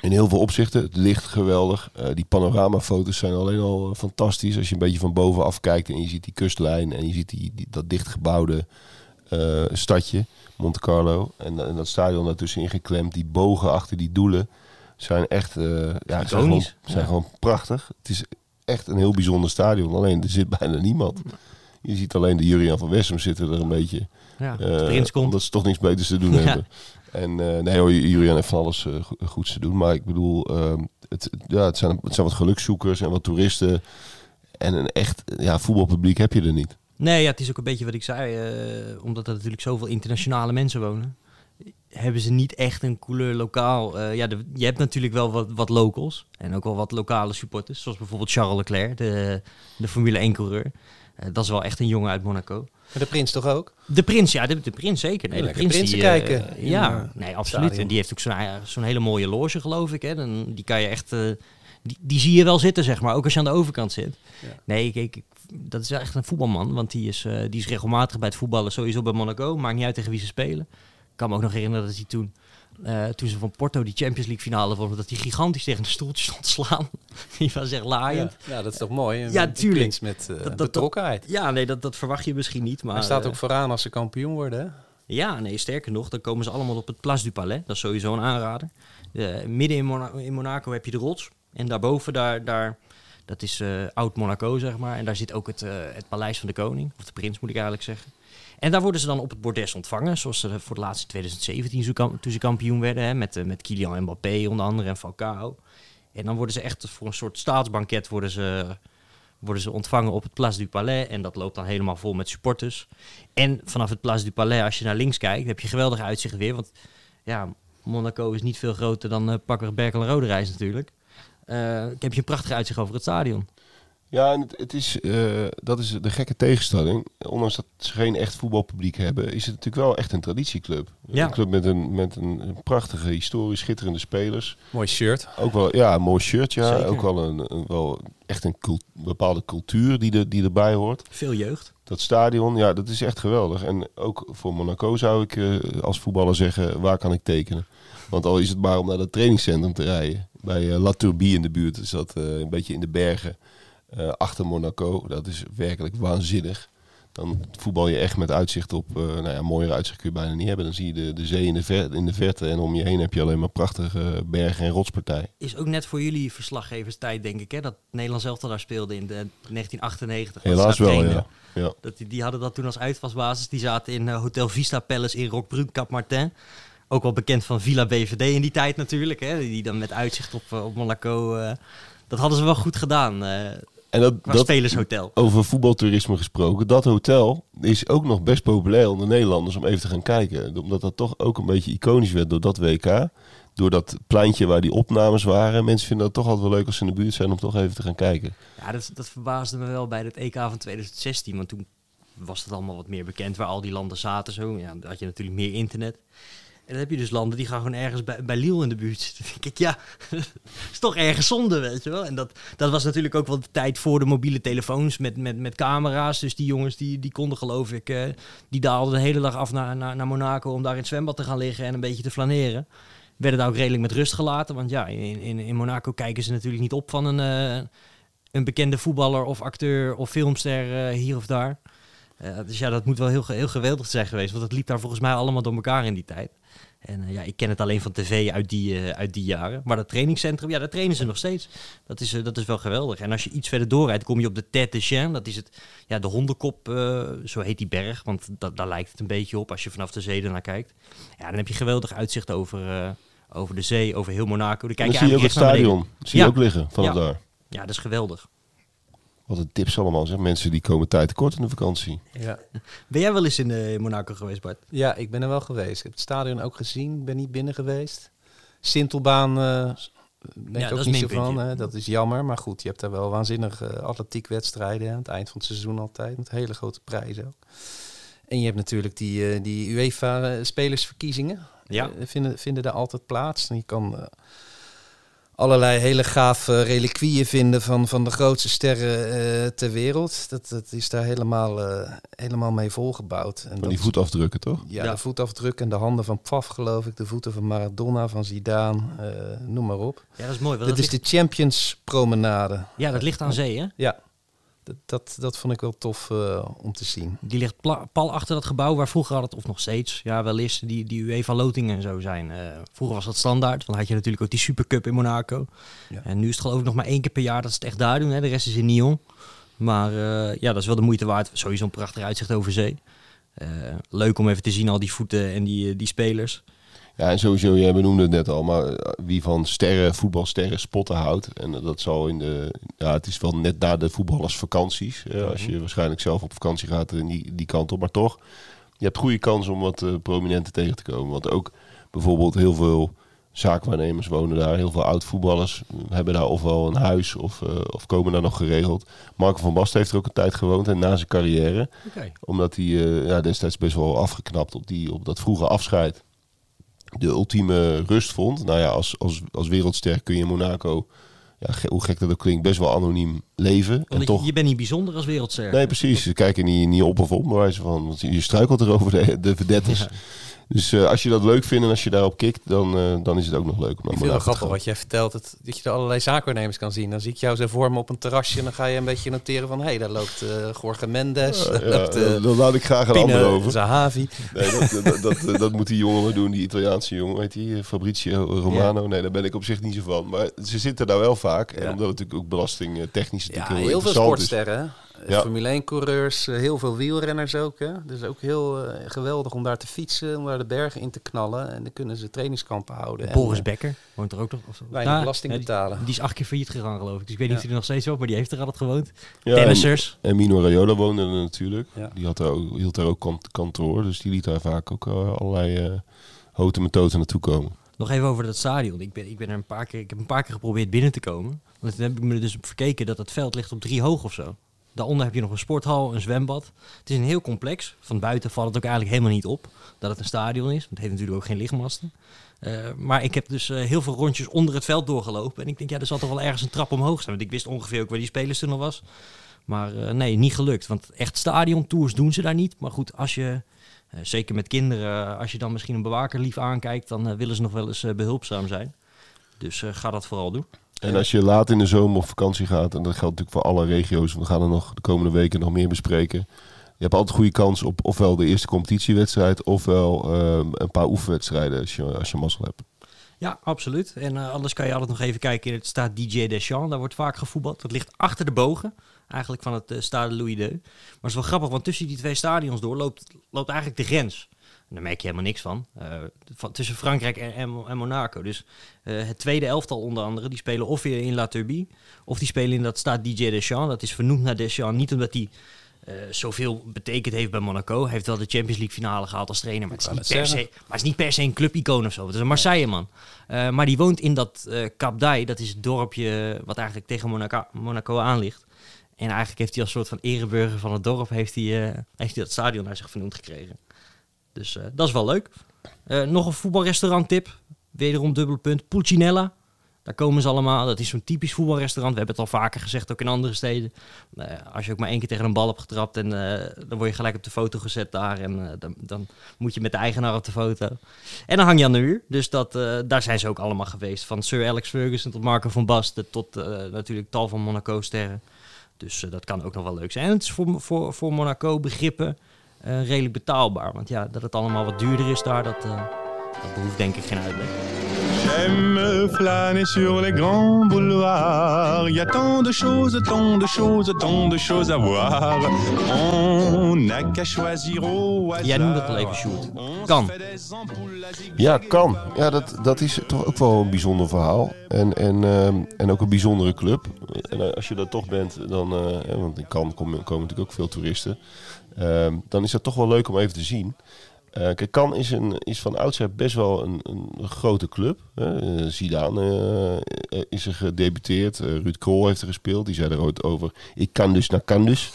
In heel veel opzichten. Het licht geweldig. Eh, die panoramafoto's zijn alleen al eh, fantastisch. Als je een beetje van bovenaf kijkt en je ziet die kustlijn en je ziet die, die, dat dichtgebouwde stadje, Monte Carlo. En, en dat stadion daartussenin geklemd. Die bogen achter die doelen zijn echt ja, zijn gewoon, zijn Ja. gewoon prachtig. Het is echt een heel bijzonder stadion. Alleen er zit bijna niemand. Je ziet alleen de Jurian van Wessem zitten er een beetje. ja. Komt. Omdat ze toch niks beters te doen Ja. hebben. En eh, nee hoor, Julian heeft van alles eh, go- goeds te doen. Maar ik bedoel, ehm, het, ja, het, zijn, het zijn wat gelukszoekers en wat toeristen. En een echt ja, voetbalpubliek heb je er niet. Nee, ja, het is ook een beetje wat ik zei. omdat er natuurlijk zoveel internationale mensen wonen. Hebben ze niet echt een couleur lokaal. Eh, ja, de- je hebt natuurlijk wel wat, wat locals. En ook wel wat lokale supporters. Zoals bijvoorbeeld Charles Leclerc, de, de Formule 1 coureur. Eh, dat is wel echt een jongen uit Monaco. Maar de prins toch ook? De prins, ja, de, de prins zeker. Nee, de prins prinsen die, eh, kijken in, ja, eh, nee, absoluut. En die heeft ook zo'n eh, zo'n hele mooie loge, geloof ik. Hè. Dan, die kan je echt, eh, die, die zie je wel zitten, zeg maar. Ook als je aan de overkant zit. Ja. Nee, kijk, ik- dat is wel echt een voetbalman. Want die is, eh, die is regelmatig bij het voetballen, sowieso bij Monaco. Maakt niet uit tegen wie ze spelen. Ik kan me ook nog herinneren dat hij toen, eh, toen ze van Porto die Champions League finale wonnen, dat hij gigantisch tegen een stoeltje stond te slaan. die was echt laaiend. Ja, ja, dat is toch mooi? Ja, tuurlijk. met eh, Dat- dat- betrokkenheid. Ja, nee, dat, dat verwacht je misschien niet. Maar, Hij staat eh, ook vooraan als ze kampioen worden. hè? Ja, nee, sterker nog, dan komen ze allemaal op het Place du Palais. Dat is sowieso een aanrader. Eh, midden in, in Monaco heb je de rots. En daarboven, daar, daar, dat is eh, oud Monaco, zeg maar. En daar zit ook het, eh, het paleis van de koning. Of de prins, moet ik eigenlijk zeggen. En daar worden ze dan op het bordes ontvangen. Zoals ze voor het laatst in 2017, zo kam- toen ze kampioen werden. Hè, met, eh, met Kylian Mbappé onder andere en Falcao. En dan worden ze echt voor een soort staatsbanket worden ze, worden ze ontvangen op het Place du Palais. En dat loopt dan helemaal vol met supporters. En vanaf het Place du Palais, als je naar links kijkt, heb je geweldig uitzicht weer. Want ja, Monaco is niet veel groter dan uh, pakweg Berkel en Reis natuurlijk. Eh, ik heb je een prachtig uitzicht over het stadion. Ja, en het, het is, eh, dat is de gekke tegenstelling. Ondanks dat ze geen echt voetbalpubliek hebben, is het natuurlijk wel echt een traditieclub. Ja. Een club met een, met een, prachtige historie, schitterende spelers. Mooi shirt. Ook wel, ja, een mooi shirt, ja. Zeker. Ook wel, een, een- wel echt een cult- bepaalde cultuur die, er die erbij hoort. Veel jeugd. Dat stadion, ja, dat is echt geweldig. En ook voor Monaco zou ik eh, als voetballer zeggen, waar kan ik tekenen? Want al is het maar om naar het trainingscentrum te rijden. Bij eh, La Turbie in de buurt is dat eh, een beetje in de bergen. eh, achter Monaco, dat is werkelijk waanzinnig. Dan voetbal je echt met uitzicht op, nou ja, mooier uitzicht kun je bijna niet hebben. Dan zie je de, de zee in de, ver, in de verte en om je heen heb je alleen maar prachtige bergen en rotspartijen. Is ook net voor jullie verslaggeverstijd, denk ik, hè? dat Nederland zelf daar speelde in de 1998. dat ze Helaas wel, ja. ja. Dat die, die hadden dat toen als uitvalsbasis. Die zaten in Hotel Vista Palace in Roquebrune, Cap Martin. Ook wel bekend van Villa BVD in die tijd natuurlijk. Hè? Die dan met uitzicht op, eh, op Monaco. eh, dat hadden ze wel goed gedaan. eh En dat, qua dat, spelershotel. over voetbaltoerisme gesproken. Dat hotel is ook nog best populair onder Nederlanders om even te gaan kijken. Omdat dat toch ook een beetje iconisch werd door dat WK. Door dat pleintje waar die opnames waren. Mensen vinden het toch altijd wel leuk als ze in de buurt zijn om toch even te gaan kijken. Ja, dat, dat verbaasde me wel bij het EK van 2016. Want toen was het allemaal wat meer bekend waar al die landen zaten. Zo. Ja, dan had je natuurlijk meer internet. En dan heb je dus landen die gaan gewoon ergens bij, bij in de buurt. Dan denk ik, ja, is toch ergens zonde, weet je wel. En dat, dat was natuurlijk ook wel de tijd voor de mobiele telefoons met, met, met camera's. Dus die jongens die, die konden geloof ik, eh, die daalden de hele dag af naar, naar, naar Monaco om daar in het zwembad te gaan liggen en een beetje te flaneren. Werden daar ook redelijk met rust gelaten. Want ja, in, in, in Monaco kijken ze natuurlijk niet op van een, eh, een bekende voetballer of acteur of filmster eh, hier of daar. Dus ja, dat moet wel heel, heel geweldig zijn geweest. Want het liep daar volgens mij allemaal door elkaar in die tijd. En eh, ja, ik ken het alleen van tv uit die, eh, uit die jaren. Maar dat trainingscentrum, ja, daar trainen ze nog steeds. Dat is, eh, dat is wel geweldig. En als je iets verder doorrijdt, kom je op de Tête de Chien. Dat is het, ja, de hondenkop, zo heet die berg. Want da daar lijkt het een beetje op als je vanaf de zee ernaar kijkt. Ja, dan heb je geweldig uitzicht over, over de zee, over heel Monaco. Dan En kijk dan je zie je ook het stadion. Zie je Ja. ook liggen vanaf Ja. daar. Ja, dat is geweldig. Wat een tips allemaal. Zeg. Mensen die komen tijd tekort in de vakantie. Ja. Ben jij wel eens in, eh, in Monaco geweest, Bart? ja, ik ben er wel geweest. Ik heb het stadion ook gezien. ben niet binnen geweest. Sintelbaan eh ben Ja, ik dat ook is niet zo van. Hè. Dat is jammer. Maar goed, je hebt daar wel waanzinnige atletiekwedstrijden. Aan het eind van het seizoen altijd. Met hele grote prijzen ook. En je hebt natuurlijk die, eh, die UEFA-spelersverkiezingen. Ja. Eh, vinden, vinden daar altijd plaats. En je kan eh, allerlei hele gave reliquieën vinden van, van de grootste sterren eh, ter wereld. Dat, dat is daar helemaal, eh, helemaal mee volgebouwd. En Van dat die voetafdrukken, toch? ja, Ja. de voetafdruk en de handen van Pfaff, geloof ik. De voeten van Maradona, van Zidane, eh, noem maar op. Ja, dat is mooi. want Dit dat is ligt- de Champions Promenade. Ja, dat ligt aan zee, hè? Ja, dat, dat, dat vond ik wel tof eh, om te zien. Die ligt pal achter dat gebouw waar vroeger had het, of nog steeds, ja wel eens, die, die UEFA-lotingen en zo zijn. Eh, vroeger was dat standaard, want dan had je natuurlijk ook die Supercup in Monaco. Ja. En nu is het geloof ik nog maar één keer per jaar dat ze het echt daar doen. Hè. De rest is in Nyon. Maar eh, ja, dat is wel de moeite waard. Sowieso een prachtig uitzicht over zee. Leuk om even te zien, al die voeten en die, die spelers. Ja, en sowieso, jij benoemde het net al, maar eh, wie van sterren, voetbalsterren spotten houdt. En eh, dat zal in de, ja, het is wel net na de voetballersvakanties. eh, als je waarschijnlijk zelf op vakantie gaat en die, die kant op. Maar toch, je hebt goede kans om wat eh, prominenten tegen te komen. Want ook bijvoorbeeld heel veel zaakwaarnemers wonen daar. Heel veel oud-voetballers hebben daar ofwel een huis of, of komen daar nog geregeld. Marco van Basten heeft er ook een tijd gewoond en na zijn carrière omdat hij ja, destijds best wel afgeknapt op, die, op dat vroege afscheid. De ultieme rust vond. Nou ja, als, als, als wereldster kun je in Monaco, ja, hoe gek dat ook klinkt, best wel anoniem leven. En Want toch, je, je bent niet bijzonder als wereldster. nee, precies. Ze kijken niet, niet op of op, wijze van. Want je struikelt er over de, de vedettes. Ja. Dus eh, als je dat leuk vindt en als je daarop kikt, dan, eh, dan is het ook nog leuk. Om Ik vind het grappig wat jij vertelt, het, dat je er allerlei zaakwaarnemers kan zien. Dan zie ik jou zo voor me op een terrasje en dan ga je een beetje noteren van... hé, hey, daar loopt eh Jorge Mendes, daar loopt dan laat ik graag een ander over. Zahavi. Nee, dat, dat, dat, dat, dat moet die jongen maar doen, die Italiaanse jongen, weet die, Fabrizio Romano. Nee, daar ben ik op zich niet zo van. Maar ze zitten daar wel vaak. En omdat het natuurlijk ook belastingtechnisch Ja, natuurlijk heel veel interessant is. Ja. Formule 1-coureurs, heel veel wielrenners ook. Hè? Dus ook heel eh, geweldig om daar te fietsen, om daar de bergen in te knallen. En dan kunnen ze trainingskampen houden. Boris en, Becker woont er ook nog. Of, Weinig Nou, belasting ja, die- betalen. Die, is acht keer failliet gegaan, geloof ik. Dus ik weet niet of hij er nog steeds woont, maar die heeft er altijd gewoond. Ja, Tennissers. En, en Mino Raiola woonde er natuurlijk. Ja. Die had daar ook, hield daar ook kant- kantoor. Dus die liet daar vaak ook eh, allerlei eh houten methoden naartoe komen. Nog even over dat stadion. Ik ben, ik ben er een paar keer, ik heb een paar keer geprobeerd binnen te komen. Want toen heb ik me er dus op verkeken dat het veld ligt op drie hoog of zo. Daaronder heb je nog een sporthal, een zwembad. Het is een heel complex. Van buiten valt het ook eigenlijk helemaal niet op dat het een stadion is. Want het heeft natuurlijk ook geen lichtmasten. Eh, maar ik heb dus eh, heel veel rondjes onder het veld doorgelopen. En ik denk, ja, er zal toch wel ergens een trap omhoog staan. Want ik wist ongeveer ook waar die spelerstunnel was. Maar eh, nee, niet gelukt. Want echt stadiontours doen ze daar niet. Maar goed, als je, zeker met kinderen, als je dan misschien een bewaker lief aankijkt, dan willen ze nog wel eens eh, behulpzaam zijn. Dus ga dat vooral doen. En als je laat in de zomer op vakantie gaat, en dat geldt natuurlijk voor alle regio's, we gaan er nog de komende weken nog meer bespreken. Je hebt altijd goede kans op ofwel de eerste competitiewedstrijd, ofwel eh, een paar oefenwedstrijden als je, als je mazzel hebt. Ja, absoluut. En eh, anders kan je altijd nog even kijken in het staat DJ Deschamps. Daar wordt vaak gevoetbald. Dat ligt achter de bogen, eigenlijk van het eh stade Louis II. Maar het is wel grappig, want tussen die twee stadions door loopt, loopt eigenlijk de grens. En daar merk je helemaal niks van. Eh, van tussen Frankrijk en, en, en Monaco. Dus eh, het tweede elftal onder andere, die spelen of weer in La Turbie, of die spelen in dat staat DJ Deschamps. Dat is vernoemd naar Deschamps, niet omdat hij eh, zoveel betekend heeft bij Monaco. Hij heeft wel de Champions League finale gehaald als trainer, maar het is, niet per, se, maar het is niet per se een clubicoon of zo. Het is een Marseille-man. Maar die woont in dat Cap d'Ai, dat is het dorpje wat eigenlijk tegen Monaco, Monaco aan ligt. En eigenlijk heeft hij als soort van ereburger van het dorp heeft hij, heeft hij dat stadion naar zich vernoemd gekregen. Dus eh, dat is wel leuk. Eh, nog een voetbalrestaurant tip. Wederom dubbele punt. Pulcinella. Daar komen ze allemaal. Dat is zo'n typisch voetbalrestaurant. We hebben het al vaker gezegd, ook in andere steden. Eh, als je ook maar één keer tegen een bal hebt getrapt, en, dan word je gelijk op de foto gezet daar. En dan, dan moet je met de eigenaar op de foto. En dan hang je aan de muur. Dus dat, daar zijn ze ook allemaal geweest. Van Sir Alex Ferguson tot Marco van Basten tot natuurlijk tal van Monaco-sterren. Dus dat kan ook nog wel leuk zijn. En het is voor, voor, voor Monaco begrippen redelijk betaalbaar. Want ja, dat het allemaal wat duurder is daar, dat, eh, dat behoeft denk ik geen uitleg. J'aime flâner sur les grands boulevards. Y a tant de choses, tant de choses, tant de choses à voir. On n'a qu'à choisir au hasard. Jij noemt het al even, Sjoerd. Kan. Ja, kan. Ja, dat, dat is toch ook wel een bijzonder verhaal. En, en, ehm, en ook een bijzondere club. En eh, als je dat toch bent, dan, eh, hè, want in Cannes komen, komen natuurlijk ook veel toeristen. Ehm, dan is dat toch wel leuk om even te zien. Eh kijk, Cannes is, een, is van oudsher best wel een, een grote club. Hè. Eh, Zidane eh, is er gedebuteerd. Ruud Krol heeft er gespeeld. Die zei er ooit over, ik kan dus naar kan dus.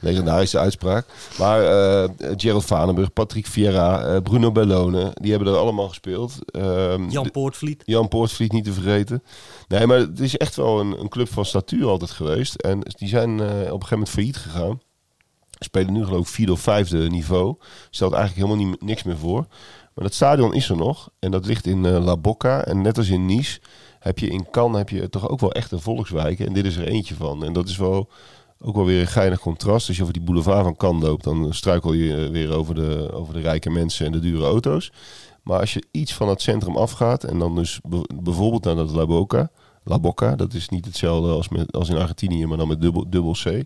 Legendarische uitspraak. Maar Gerald Vanenburg, Patrick Vieira, Bruno Bellone, die hebben er allemaal gespeeld. Ehm, Jan Poortvliet. Jan Poortvliet niet te vergeten. Nee, maar het is echt wel een, een club van statuur altijd geweest. En die zijn op een gegeven moment failliet gegaan. Spelen nu geloof ik vierde of vijfde niveau. Stelt eigenlijk helemaal niet, niks meer voor. Maar dat stadion is er nog. En dat ligt in eh, La Bocca. En net als in Nice heb je in Cannes heb je toch ook wel echt een volkswijk. En dit is er eentje van. En dat is wel ook wel weer een geinig contrast. Als je over die boulevard van Cannes loopt, dan struikel je eh, weer over de, over de rijke mensen en de dure auto's. Maar als je iets van het centrum afgaat en dan dus be- bijvoorbeeld naar dat La Boca. La Boca, dat is niet hetzelfde als, met, als in Argentinië, maar dan met dubbel C.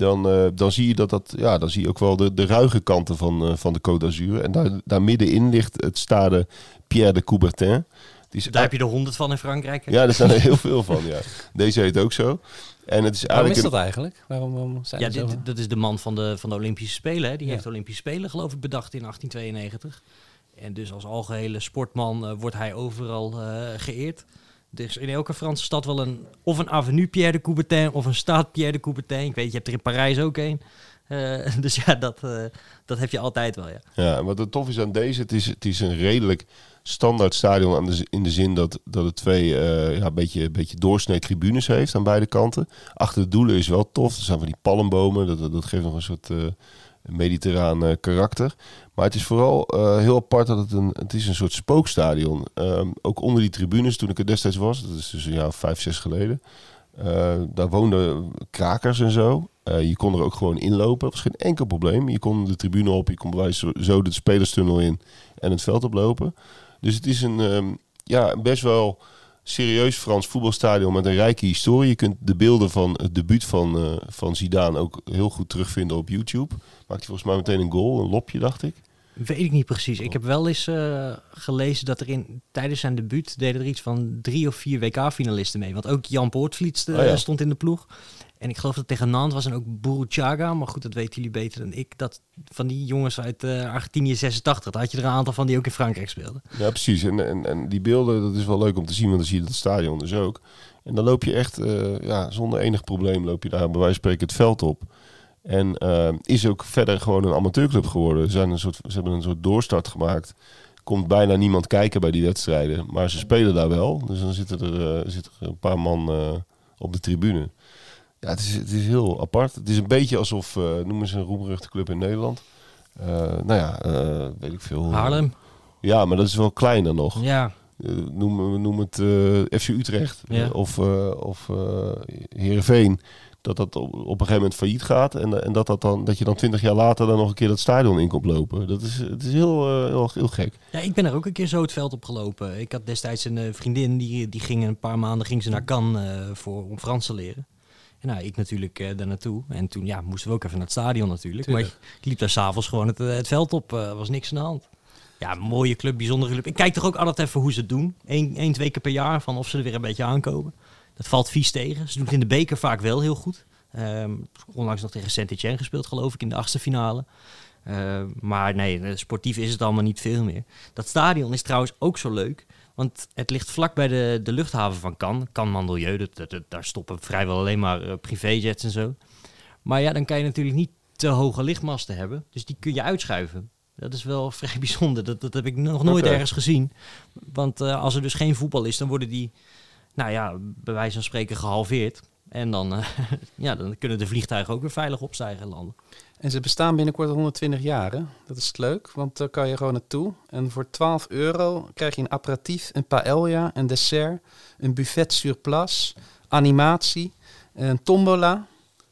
dan, eh, dan zie je dat dat, ja, dan zie je ook wel de, de ruige kanten van, eh, van de Côte d'Azur. En daar, daar middenin ligt het stade Pierre de Coubertin. Die is Daar heb je er honderd van in Frankrijk. hè? Ja, er zijn er heel veel van, ja. Deze heet ook zo. En het is Waarom is dat eigenlijk? Waarom, waarom zijn Ja, zo- dit, dat is de man van de, van de Olympische Spelen. Hè. Die Ja. heeft de Olympische Spelen, geloof ik, bedacht in 1892. En dus als algehele sportman eh, wordt hij overal eh, geëerd. Er is in elke Franse stad wel een... Of een avenue Pierre de Coubertin of een staat Pierre de Coubertin. Ik weet, je hebt er in Parijs ook een. Eh, dus ja, dat, eh, dat heb je altijd wel, ja. Ja, wat er tof is aan deze, het is, het is een redelijk standaard stadion in de zin dat, dat het twee eh ja, een beetje, beetje doorsnee tribunes heeft aan beide kanten. Achter de doelen is wel tof. Er zijn van die palmbomen, dat- dat geeft nog een soort mediterraan eh, karakter. Maar het is vooral eh, heel apart dat het een, het is een soort spookstadion. Ehm, ook onder die tribunes, toen ik er destijds was, dat is dus een jaar of vijf, zes geleden. eh, daar woonden krakers en zo. Je kon er ook gewoon inlopen. Dat was geen enkel probleem. Je kon de tribune op, je kon bij zo de spelerstunnel in en het veld oplopen. Dus het is een ehm, ja, best wel serieus Frans voetbalstadion met een rijke historie. Je kunt de beelden van het debuut van, eh, van Zidane ook heel goed terugvinden op YouTube. Maakt hij volgens mij meteen een goal, een lopje dacht ik. Weet ik niet precies. Ik heb wel eens eh, gelezen dat er in, tijdens zijn debuut deden er iets van drie of vier WK-finalisten mee. Want ook Jan Poortvliet eh, Oh ja. stond in de ploeg. En ik geloof dat tegen Nantes was en ook Buruchaga. Maar goed, dat weten jullie beter dan ik. Dat van die jongens uit eh, Argentinië 86, daar had je er een aantal van die ook in Frankrijk speelden. Ja, precies. En, en, en die beelden, dat is wel leuk om te zien, want dan zie je het stadion dus ook. En dan loop je echt, eh, ja, zonder enig probleem loop je daar bij wijze van spreken het veld op. En eh, is ook verder gewoon een amateurclub geworden. Ze, zijn een soort, ze hebben een soort doorstart gemaakt. Komt bijna niemand kijken bij die wedstrijden. Maar ze spelen daar wel. Dus dan zitten er, zitten er een paar man op de tribune. Ja, het is, het is heel apart. Het is een beetje alsof, eh noemen ze een roemruchte club in Nederland. Eh, nou ja, eh, weet ik veel. Haarlem. Ja, maar dat is wel kleiner nog. Ja, noem, noem het FC Utrecht Ja. of, of Heerenveen. Dat dat op, op een gegeven moment failliet gaat. En, en dat, dat, dan, dat je dan twintig jaar later dan nog een keer dat stadion in komt lopen. Dat is, het is heel, heel, heel gek. Ja, ik ben er ook een keer zo het veld op gelopen. Ik had destijds een vriendin, die, die ging een paar maanden ging ze naar Cannes voor, om Frans te leren. En nou, ik natuurlijk eh, daar naartoe. En toen ja, moesten we ook even naar het stadion natuurlijk. Maar ik liep daar s'avonds gewoon het, eh, het veld op. Er was niks aan de hand. Ja, mooie club, bijzondere club. Ik kijk toch ook altijd even hoe ze het doen. Eén, één, twee keer per jaar, van of ze er weer een beetje aankomen. Dat valt vies tegen. Ze doen het in de beker vaak wel heel goed. Ehm, onlangs nog tegen Saint-Etienne gespeeld, geloof ik, in de achtste finale. Eh, maar nee, eh, sportief is het allemaal niet veel meer. Dat stadion is trouwens ook zo leuk. Want het ligt vlak bij de, de luchthaven van Cannes. Cannes Mandelieu, dat, dat, dat- daar stoppen vrijwel alleen maar eh, privéjets en zo. Maar ja, dan kan je natuurlijk niet te hoge lichtmasten hebben. Dus die kun je uitschuiven. Dat is wel vrij bijzonder. Dat, dat heb ik nog nooit ergens gezien. Want eh, als er dus geen voetbal is, dan worden die, nou ja, bij wijze van spreken gehalveerd. En dan, eh, ja, dan kunnen de vliegtuigen ook weer veilig opstijgen en landen. En ze bestaan binnenkort 120 jaar. Hè? Dat is leuk, want daar kan je gewoon naartoe. En voor 12 euro krijg je een aperitief, een paella, een dessert, een buffet sur place, animatie, een tombola.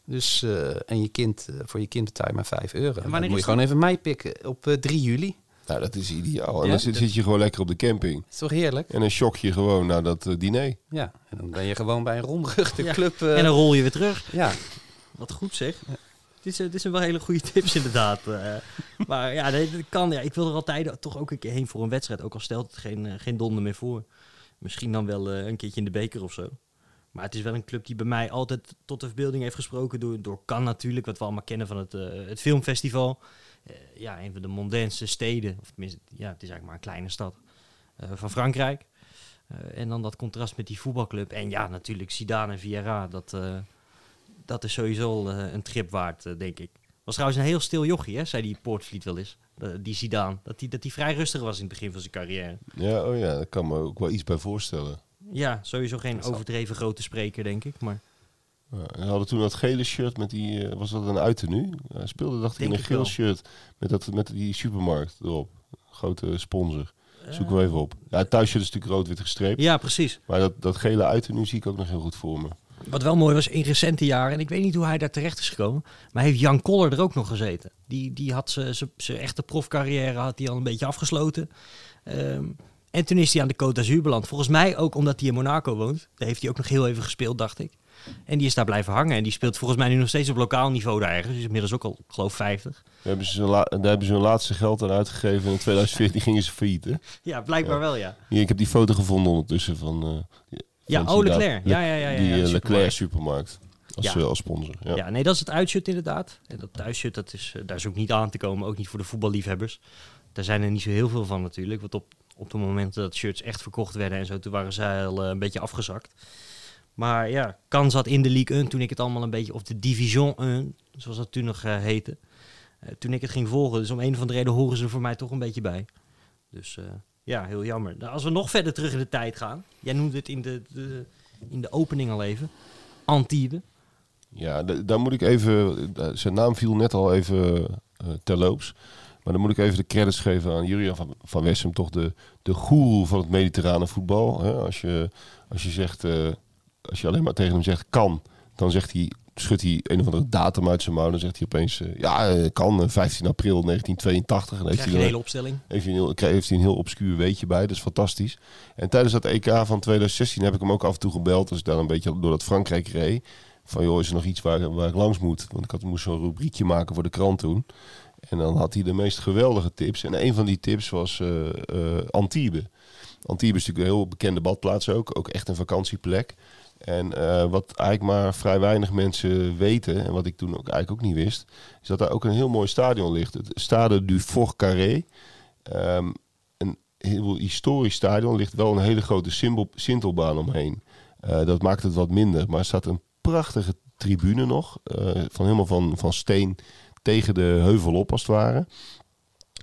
Dus, eh, en je kind, eh, voor je kind betaal je maar 5 euro. wanneer Dan moet je gewoon even mij pikken op eh, 3 juli. Nou, dat is ideaal. En Ja? dan zit, zit je gewoon lekker op de camping. is toch heerlijk? En dan shock je gewoon naar dat eh, diner. Ja, en dan ben je gewoon bij een rondruchte Ja. club. eh, En dan rol je weer terug. ja, Wat goed zeg. Dit zijn wel hele goede tips inderdaad. eh. maar ja, dat kan. Ja. Ik wil er altijd toch ook een keer heen voor een wedstrijd. Ook al stelt het geen, eh, geen donder meer voor. Misschien dan wel eh, een keertje in de beker of zo. Maar het is wel een club die bij mij altijd tot de verbeelding heeft gesproken. Door, door natuurlijk, wat we allemaal kennen van het, het filmfestival. Ja, een van de mondainste steden. Of tenminste, ja, het is eigenlijk maar een kleine stad van Frankrijk. En dan dat contrast met die voetbalclub. En ja, natuurlijk Zidane en Vieira. Dat, dat is sowieso al, eh, een trip waard, eh, denk ik. Was trouwens een heel stil jochie, hè, zei die Poortvliet wel eens. Die Zidane. Dat hij dat die vrij rustig was in het begin van zijn carrière. Ja, oh ja, daar kan me ook wel iets bij voorstellen. Ja, sowieso geen overdreven grote spreker, denk ik. Maar Ja, en ze hadden toen dat gele shirt met die, eh, was dat een uiternu? Hij speelde dacht ik in een geel shirt met, dat, met die supermarkt erop. Grote sponsor. Zoek Eh, hem even op. Ja, het thuisshirt is natuurlijk rood-wit gestreept. ja, precies. Maar dat, dat gele uiternu zie ik ook nog heel goed voor me. Wat wel mooi was in recente jaren, en ik weet niet hoe hij daar terecht is gekomen, maar heeft Jan Koller er ook nog gezeten. Die, die had zijn echte profcarrière had hij al een beetje afgesloten. Ehm, en toen is hij aan de Côte d'Azur beland. Volgens mij ook omdat hij in Monaco woont. Daar heeft hij ook nog heel even gespeeld, dacht ik. En die is daar blijven hangen. En die speelt volgens mij nu nog steeds op lokaal niveau daar ergens. Dus inmiddels ook al, ik geloof 50. Daar hebben ze hun la- daar hebben ze hun laatste geld aan uitgegeven. En in 2014 gingen ze failliet, hè? Ja, blijkbaar Ja. wel, ja. Hier, ik heb die foto gevonden ondertussen van... eh, die- Ja, oh. Leclerc. Ja, ja, ja, ja, Die eh, de Leclerc supermarkt. supermarkt. Als, Ja. eh, als sponsor. Ja. Ja. nee, dat is het uitshirt inderdaad. En dat uitshirt, dat is, eh, daar is ook niet aan te komen. Ook niet voor de voetballiefhebbers. Daar zijn er niet zo heel veel van natuurlijk. Want op, op het moment dat shirts echt verkocht werden en zo, toen waren zij al een beetje afgezakt. Maar ja, Kan zat in de League 1 toen ik het allemaal een beetje, of de Division 1, zoals dat toen nog eh, heette. Toen ik het ging volgen. Dus om een of andere reden horen ze er voor mij toch een beetje bij. Dus ja, heel jammer. Nou, als we nog verder terug in de tijd gaan. Jij noemde het in de, de, in de opening al even. Antibes. Ja, daar moet ik even... Zijn naam viel net al even eh, terloops. Maar dan moet ik even de credits geven aan Julian van, van Wessem. Toch de, de goeroe van het mediterrane voetbal. Hè? Als, je, als je zegt... eh, als je alleen maar tegen hem zegt kan... Dan zegt hij... Schudt hij een of andere datum uit zijn mouw. Dan zegt hij opeens... eh, ja, eh, kan. eh, 15 april 1982. En dan heeft hij een hele opstelling. heeft hij, een heel, heeft hij een heel obscuur weetje bij. Dat is fantastisch. En tijdens dat EK van 2016 heb ik hem ook af en toe gebeld. Dus daar een beetje door dat Frankrijk reed. Van joh, is er nog iets waar, waar ik langs moet? Want ik had, moest zo'n rubriekje maken voor de krant toen. En dan had hij de meest geweldige tips. En een van die tips was eh eh, Antibes. Antibes is natuurlijk een heel bekende badplaats ook. Ook echt een vakantieplek. En eh, wat eigenlijk maar vrij weinig mensen weten, en wat ik toen ook eigenlijk ook niet wist, is dat daar ook een heel mooi stadion ligt. Het Stade du Fort Carré. Ehm, een heel historisch stadion ligt wel een hele grote sintelbaan omheen. Eh, dat maakt het wat minder. Maar er staat een prachtige tribune nog. eh, van helemaal van, van steen tegen de heuvel op als het ware.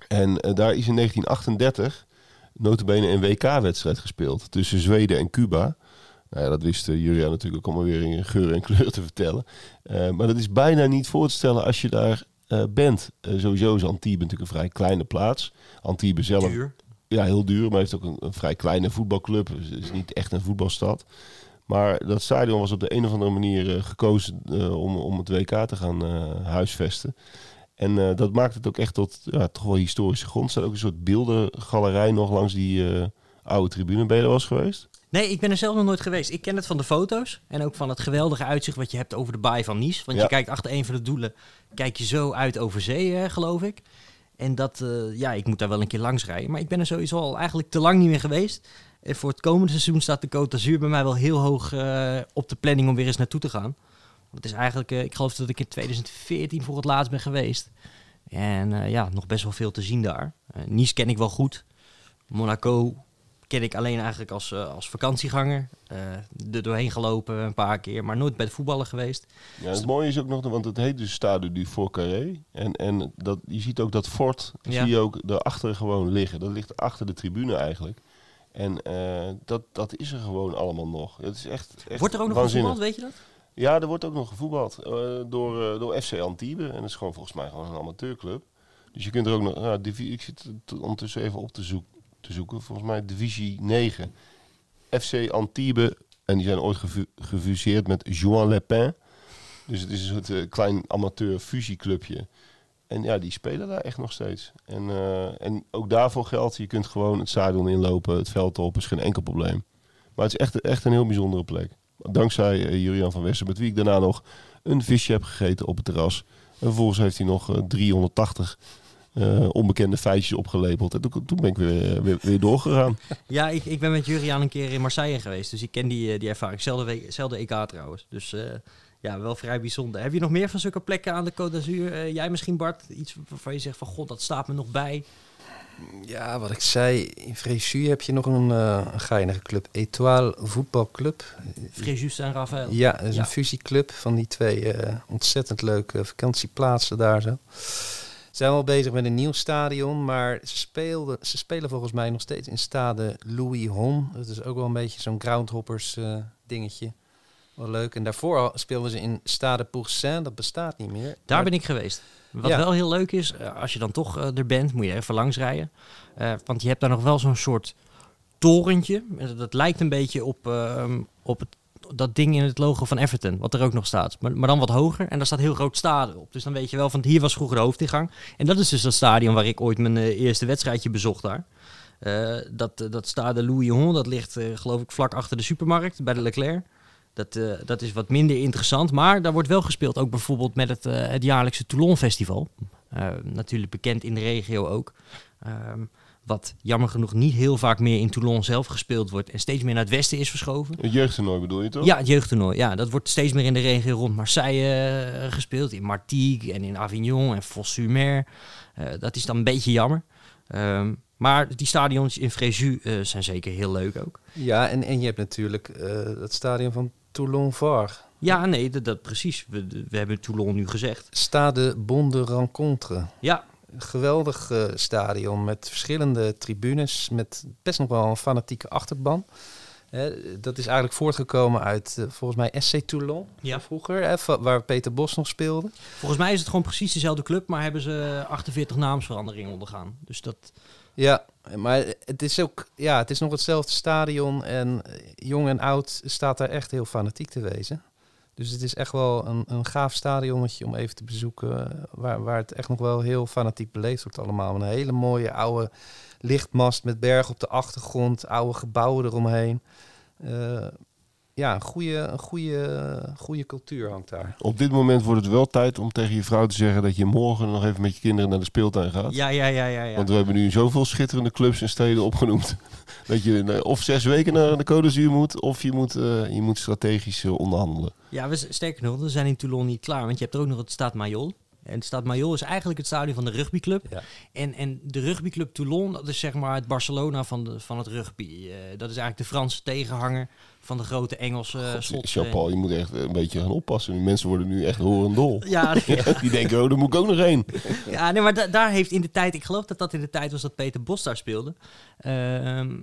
En daar is in 1938 notabene een WK-wedstrijd gespeeld tussen Zweden en Cuba. Nou ja, dat wist Julia natuurlijk ook allemaal weer in geur en kleur te vertellen. Uh, maar dat is bijna niet voor te stellen als je daar uh, bent. Uh, sowieso is Antibes natuurlijk een vrij kleine plaats. Antibes zelf... Duur. Ja, heel duur, maar heeft ook een, een vrij kleine voetbalclub. Dus het is niet echt een voetbalstad. Maar dat stadion was op de een of andere manier gekozen om, om het WK te gaan huisvesten. En dat maakt het ook echt tot ja, toch wel historische grond. Er staat ook een soort beeldengalerij nog langs die oude tribune. Ben je er wel eens geweest? Nee, ik ben er zelf nog nooit geweest. Ik ken het van de foto's en ook van het geweldige uitzicht wat je hebt over de baai van Nice. Want Ja. je kijkt achter een van de doelen, kijk je zo uit over zee, hè, geloof ik. En dat, eh, ja, ik moet daar wel een keer langs rijden. Maar ik ben er sowieso al eigenlijk te lang niet meer geweest. En voor het komende seizoen staat de Côte d'Azur bij mij wel heel hoog eh, op de planning om weer eens naartoe te gaan. Want het is eigenlijk, eh, ik geloof dat ik in 2014 voor het laatst ben geweest. En ja, nog best wel veel te zien daar. Nice ken ik wel goed. Monaco ken ik alleen eigenlijk als, eh, als vakantieganger. Eh er doorheen gelopen een paar keer, maar nooit bij het voetballen geweest. Ja, het mooie is ook nog, want het heet dus Stade du Fort Carré. En, en dat, je ziet ook dat fort, Ja. zie je ook daarachter gewoon liggen. Dat ligt achter de tribune eigenlijk. En eh, dat, dat is er gewoon allemaal nog. Het is echt, echt Wordt er ook nog gevoetbald, weet je dat? Ja, er wordt ook nog gevoetbald door, door FC Antibes. En dat is gewoon volgens mij gewoon een amateurclub. Dus je kunt er ook nog... Ja, divi- ik zit het ondertussen even op te, zoek, te zoeken. Volgens mij divisie 9. FC Antibes. En die zijn ooit gefu- gefuseerd met Juan Lepin. Dus het is een soort eh, klein amateur fusieclubje. En ja, die spelen daar echt nog steeds. En, eh, en ook daarvoor geldt, je kunt gewoon het stadion inlopen, het veld op, is geen enkel probleem. Maar het is echt, echt een heel bijzondere plek. Dankzij eh, Julian van Westen, met wie ik daarna nog een visje heb gegeten op het terras. En vervolgens heeft hij nog eh, 380 eh, onbekende feitjes opgelepeld. En toen, toen ben ik weer, eh, weer, weer doorgegaan. Ja, ik, ik ben met Juriaan een keer in Marseille geweest. Dus ik ken die, eh, die ervaring. Zelfde, week- zelfde EK trouwens. Dus eh, ja, wel vrij bijzonder. Heb je nog meer van zulke plekken aan de Côte d'Azur? Jij misschien Bart? Iets waarvan je zegt van god, dat staat me nog bij. Ja, wat ik zei, in Fréjus heb je nog een, eh een geinige club. Etoile Voetbalclub. Fréjus en Rafael. Ja, dat is Ja. een fusieclub van die twee eh, ontzettend leuke vakantieplaatsen daar zo. Zijn wel bezig met een nieuw stadion, maar ze, speelden, ze spelen volgens mij nog steeds in stade Louis Hon. Dat is ook wel een beetje zo'n groundhoppers eh, dingetje. Wel leuk. En daarvoor al speelden ze in Stade Poursaint, dat bestaat niet meer. Daar Maar- ben ik geweest. Wat Ja. wel heel leuk is, eh, als je dan toch eh, er bent, moet je even langs rijden. Want je hebt daar nog wel zo'n soort torentje. Dat lijkt een beetje op, op het, dat ding in het logo van Everton, wat er ook nog staat. Maar, maar dan wat hoger en daar staat heel groot stade op. Dus dan weet je wel van hier was vroeger de hoofdingang. En dat is dus dat stadion waar ik ooit mijn eh, eerste wedstrijdje bezocht daar. Eh, dat, eh, dat stade Louis Hon, dat ligt geloof ik vlak achter de supermarkt bij de Leclerc. Dat, dat is wat minder interessant, maar daar wordt wel gespeeld. Ook bijvoorbeeld met het, het jaarlijkse Toulon Festival. Natuurlijk bekend in de regio ook. Ehm, wat jammer genoeg niet heel vaak meer in Toulon zelf gespeeld wordt. En steeds meer naar het westen is verschoven. Het jeugdtoernooi bedoel je toch? Ja, het jeugdtoernooi. Ja, dat wordt steeds meer in de regio rond Marseille eh, gespeeld. In Martigues en in Avignon en Fos-sur-Mer. Eh, dat is dan een beetje jammer. Ehm, maar die stadions in Fréjus eh, zijn zeker heel leuk ook. Ja, en, en je hebt natuurlijk eh, het stadion van Toulon-Var. Ja, nee, dat, dat precies. We, we hebben Toulon nu gezegd. Stade Bonde Rencontre. Ja, geweldig eh, stadion met verschillende tribunes, met best nog wel een fanatieke achterban. Dat is eigenlijk voortgekomen uit, eh, volgens mij, SC Toulon Ja. vroeger, hè, waar Peter Bos nog speelde. volgens mij is het gewoon precies dezelfde club, maar hebben ze 48 naamsveranderingen ondergaan. Dus dat, Ja, maar het is ook, ja, het is nog hetzelfde stadion en eh, jong en oud staat daar echt heel fanatiek te wezen. Dus het is echt wel een, een gaaf stadionnetje om even te bezoeken, eh, waar, waar het echt nog wel heel fanatiek beleefd wordt allemaal. Een hele mooie oude lichtmast met bergen op de achtergrond, oude gebouwen eromheen. Eh, ja, een goede, een goede, goede cultuur hangt daar. Op dit moment wordt het wel tijd om tegen je vrouw te zeggen dat je morgen nog even met je kinderen naar de speeltuin gaat. ja, ja, ja, ja. ja. Want we hebben nu zoveel schitterende clubs en steden opgenoemd. dat je eh, of zes weken naar de Côte moet, of je moet, eh, je moet strategisch eh, onderhandelen. Ja, we, sterker nog, we zijn in Toulon niet klaar. Want je hebt er ook nog het Stade Mayol. En het Stade Mayol is eigenlijk het stadion van de rugbyclub. Ja. En, en de rugbyclub Toulon, dat is zeg maar het Barcelona van, de, van het rugby. Eh, dat is eigenlijk de Franse tegenhanger van de grote Engelse uh, slot. Jean-Paul, je moet echt een beetje gaan oppassen. Die mensen worden nu echt horendol. Ja, Die denken, oh, daar moet ik ook nog heen. ja nee, maar da- daar heeft in de tijd, ik geloof dat dat in de tijd was dat Peter Bos daar speelde. Ehm,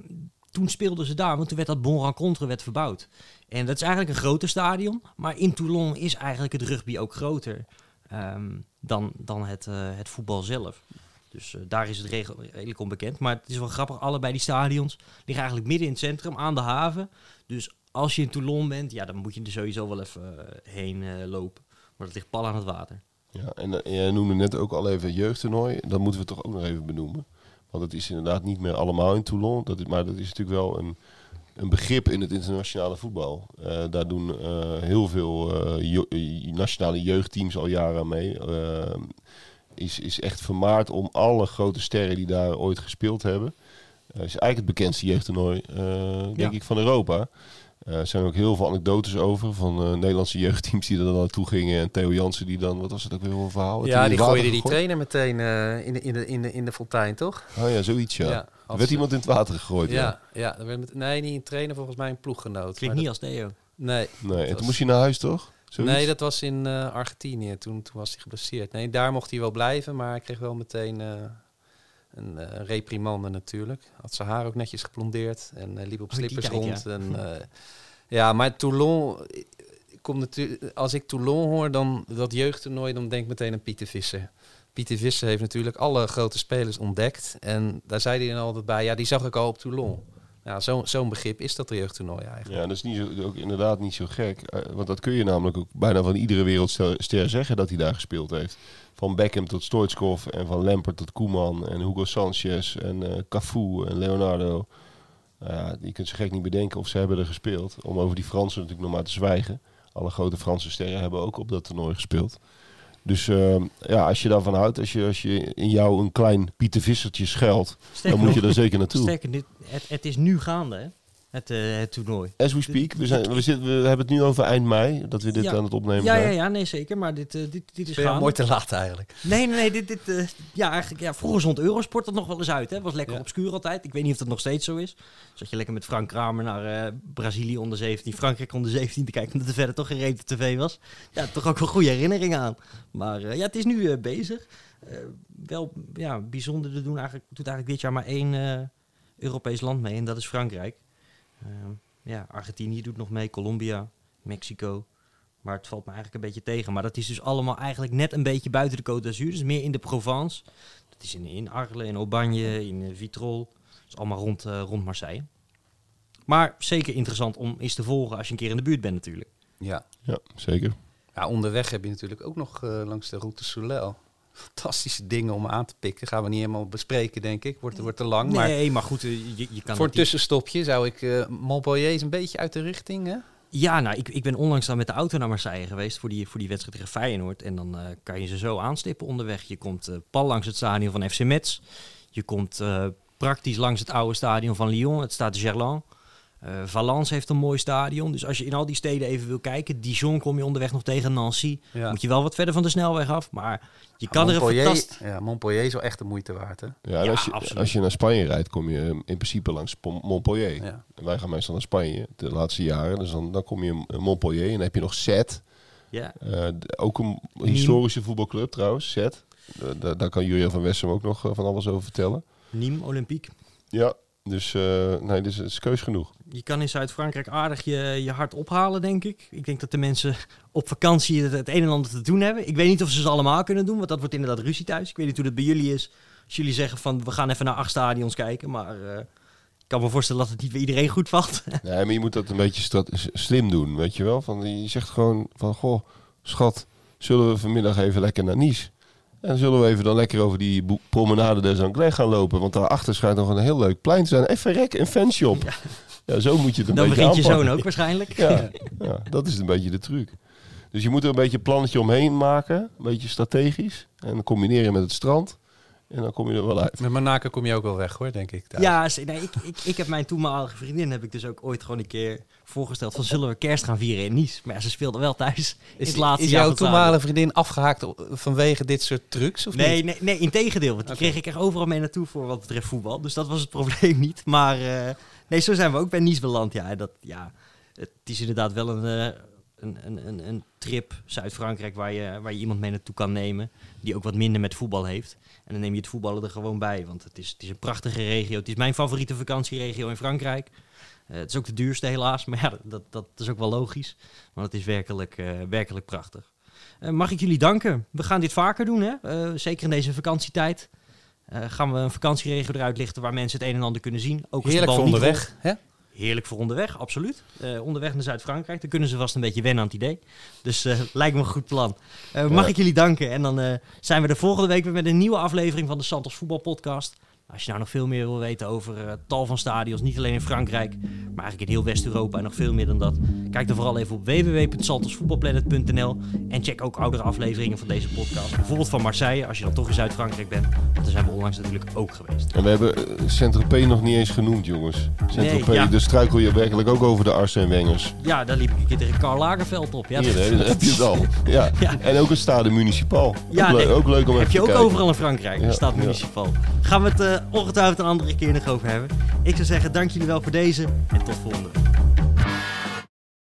toen speelden ze daar, want toen werd dat Bon Rencontre werd verbouwd. En dat is eigenlijk een groter stadion, maar in Toulon is eigenlijk het rugby ook groter ehm, dan, dan het, eh, het voetbal zelf. Dus eh, daar is het regel- redelijk onbekend. Maar het is wel grappig, allebei die stadions liggen eigenlijk midden in het centrum, aan de haven. Dus als je in Toulon bent, ja, dan moet je er sowieso wel even eh, heen lopen. Maar dat ligt pal aan het water. Ja, en jij noemde net ook al even jeugdtoernooi. Dat moeten we toch ook nog even benoemen. Want het is inderdaad niet meer allemaal in Toulon. Dat is, maar dat is natuurlijk wel een, een begrip in het internationale voetbal. Eh, daar doen eh, heel veel eh, nationale jeugdteams al jaren aan mee. Is, is echt vermaard om alle grote sterren die daar ooit gespeeld hebben. Is eigenlijk het bekendste jeugdtoernooi, denk Ja. ik, van Europa. Er zijn ook heel veel anekdotes over van Nederlandse jeugdteams die er dan naartoe gingen. En Theo Jansen die dan, wat was het ook weer voor een verhaal? Ja, die water gooide die trainer meteen in, de, in, de, in, de, in de fontein, toch? Oh ja, zoiets ja. Ja, Er werd ze- iemand in het water gegooid. Ja. Ja, ja. er werd met, nee, niet een trainer, volgens mij een ploeggenoot. Klinkt niet als Theo. dat- Nee, Nee, en was- toen moest hij naar huis toch? Zoiets? nee, dat was in eh, Argentinië. Toen, toen was hij geblesseerd. Nee, daar mocht hij wel blijven, maar hij kreeg wel meteen eh, een eh, reprimande natuurlijk. Had zijn haar ook netjes geblondeerd en eh, liep op Oh, slippers tijd, rond. En, eh, ja, maar Toulon... Komt natuurlijk, als ik Toulon hoor, dan dat jeugdtoernooi, dan denk ik meteen aan Pieter Visser. Pieter Visser heeft natuurlijk alle grote spelers ontdekt. En daar zei hij dan altijd bij, ja, die zag ik al op Toulon. Ja, zo- zo'n begrip is dat jeugdtoernooi eigenlijk. Ja, dat is niet zo, ook inderdaad niet zo gek. Eh, want dat kun je namelijk ook bijna van iedere wereldster zeggen dat hij daar gespeeld heeft. Van Beckham tot Stoichkov en van Lampert tot Koeman en Hugo Sanchez en eh Cafu en Leonardo. Ja, je kunt ze gek niet bedenken of ze hebben er gespeeld. Om over die Fransen natuurlijk nog maar te zwijgen. Alle grote Franse sterren hebben ook op dat toernooi gespeeld. Dus eh, ja, als je daarvan houdt, als je, als je in jou een klein Pieter Vissertje schuilt, dan moet je daar zeker naartoe. Sterker, dit, het, het is nu gaande, hè? Het, eh, het toernooi. As we speak, we, zijn, we, zitten, we hebben het nu over eind mei, dat we dit Ja. aan het opnemen Ja, ja, zijn. ja, nee, zeker. Maar dit, eh, dit, dit is gaande. mooi te laat eigenlijk. Nee, nee, nee. Dit, dit, eh, ja, eigenlijk, ja, vroeger zond Eurosport dat nog wel eens uit. Hè? Was lekker Ja. obscuur altijd. Ik weet niet of dat nog steeds zo is. Zat je lekker met Frank Kramer naar eh, Brazilië onder 17, Frankrijk onder 17 te kijken. Omdat er verder toch geen op tv was. Ja, toch ook wel goede herinneringen aan. Maar eh, ja, het is nu eh, bezig. Eh, wel ja, bijzonder. Er doen eigenlijk, doet eigenlijk dit jaar maar één eh, Europees land mee. En dat is Frankrijk. Ehm, ja, Argentinië doet nog mee. Colombia, Mexico. Maar het valt me eigenlijk een beetje tegen. Maar dat is dus allemaal eigenlijk net een beetje buiten de Côte d'Azur. Dus meer in de Provence. Dat is in, in Arles, in Aubagne, in eh, Vitrolles. Dat is allemaal rond, eh, rond Marseille. Maar zeker interessant om eens te volgen als je een keer in de buurt bent natuurlijk. Ja. Ja, zeker. Ja, onderweg heb je natuurlijk ook nog eh, langs de Route Soleil fantastische dingen om aan te pikken. Gaan we niet helemaal bespreken, denk ik. Wordt, wordt te lang. Maar nee, maar goed, eh, je, je kan voor een tussenstopje zou ik... eh Montpellier is een beetje uit de richting, hè? Ja, nou, ik, ik ben onlangs dan met de auto naar Marseille geweest voor die, voor die wedstrijd tegen Feyenoord. En dan eh, kan je ze zo aanstippen onderweg. Je komt eh, pal langs het stadion van FC Metz. Je komt praktisch langs het oude stadion van Lyon, het Stade Gerland. Eh Valence heeft een mooi stadion. Dus als je in al die steden even wil kijken, Dijon kom je onderweg nog tegen Nancy. Ja. Moet je wel wat verder van de snelweg af, maar je kan er een Montpellier, fantastisch... ja, Montpellier is wel echt de moeite waard, hè? Ja, en als, je, absoluut. als je naar Spanje rijdt, kom je in principe langs Montpellier. En wij gaan meestal naar Spanje de laatste jaren. Dus dan, dan kom je in Montpellier en dan heb je nog Zet. Ja, Eh, ook een historische voetbalclub trouwens, Zet. Eh, da- daar kan Julian van Wessem ook nog van alles over vertellen. Nîmes, Olympique. Ja, dus eh, nee, dit is, het is keus genoeg. Je kan in Zuid-Frankrijk aardig je, je hart ophalen, denk ik. Ik denk dat de mensen op vakantie het, het een en ander te doen hebben. Ik weet niet of ze ze allemaal kunnen doen, want dat wordt inderdaad ruzie thuis. Ik weet niet hoe dat bij jullie is. Als jullie zeggen van, we gaan even naar acht stadions kijken. Maar eh, ik kan me voorstellen dat het niet bij iedereen goed valt. Nee, maar je moet dat een beetje slim doen, weet je wel. Van, je zegt gewoon van, goh, schat, zullen we vanmiddag even lekker naar Nice? En zullen we even dan lekker over die promenade des Anglais gaan lopen? Want daarachter schijnt nog een heel leuk plein te zijn. Even rek, een fanshop. Ja, zo moet je het een Dan beetje begint je zoon ook waarschijnlijk. Ja, ja, dat is een beetje de truc. Dus je moet er een beetje een plannetje omheen maken. Een beetje strategisch. En dan combineren met het strand. En dan kom je er wel uit. Met Monaco kom je ook wel weg, hoor, denk ik. Ja, nee, ik, ik, ik heb mijn toenmalige vriendin heb ik dus ook ooit gewoon een keer voorgesteld van zullen we kerst gaan vieren in Nice. Maar ja, ze speelde wel thuis. Is, het laatste is jaar jouw toenmalige vriendin afgehaakt vanwege dit soort trucs? Of Nee, niet? nee, nee, in tegendeel. Want die kreeg ik er overal mee naartoe voor wat betreft voetbal. Dus dat was het probleem niet. Maar eh, nee, zo zijn we ook bij Nice beland. Ja, dat, ja, het is inderdaad wel een, eh, een, een, een, een trip Zuid-Frankrijk waar je, waar je iemand mee naartoe kan nemen. Die ook wat minder met voetbal heeft. En dan neem je het voetballen er gewoon bij. Want het is, het is een prachtige regio. Het is mijn favoriete vakantieregio in Frankrijk. Eh, het is ook de duurste helaas. Maar ja, dat, dat is ook wel logisch. Want het is werkelijk, eh, werkelijk prachtig. Eh, mag ik jullie danken? We gaan dit vaker doen, hè? Zeker in deze vakantietijd. Gaan we een vakantieregio eruit lichten waar mensen het een en ander kunnen zien. Ook Heerlijk voor onderweg, hè? Heerlijk voor onderweg, absoluut. Onderweg naar Zuid-Frankrijk. Dan kunnen ze vast een beetje wennen aan het idee. Dus lijkt me een goed plan. Mag Ja. ik jullie danken? En dan zijn we de volgende week weer met een nieuwe aflevering van de Santos Voetbal Podcast. Als je nou nog veel meer wil weten over eh, tal van stadions, niet alleen in Frankrijk, maar eigenlijk in heel West-Europa en nog veel meer dan dat, kijk dan vooral even op www.santosvoetbalplanet.nl en check ook oudere afleveringen van deze podcast. Bijvoorbeeld van Marseille, als je dan toch in Zuid-Frankrijk bent, want daar zijn we onlangs natuurlijk ook geweest. En we hebben eh, Saint-Tropez nog niet eens genoemd, jongens. Saint-Tropez, Nee, ja. dus struikel je werkelijk ook over de Arsene Wengers. Ja, daar liep ik een keer tegen Karl Lagerveld op. Ja, Hier, dat- heb je het al. Ja. Ja. En ook een stade municipal. Ja, ook, le- ook leuk om heb even je te ook kijken. overal in Frankrijk. Staat ja. municipal. Gaan we het eh, ongetwijfeld een andere keer nog over hebben. Ik zou zeggen, dank jullie wel voor deze en tot volgende.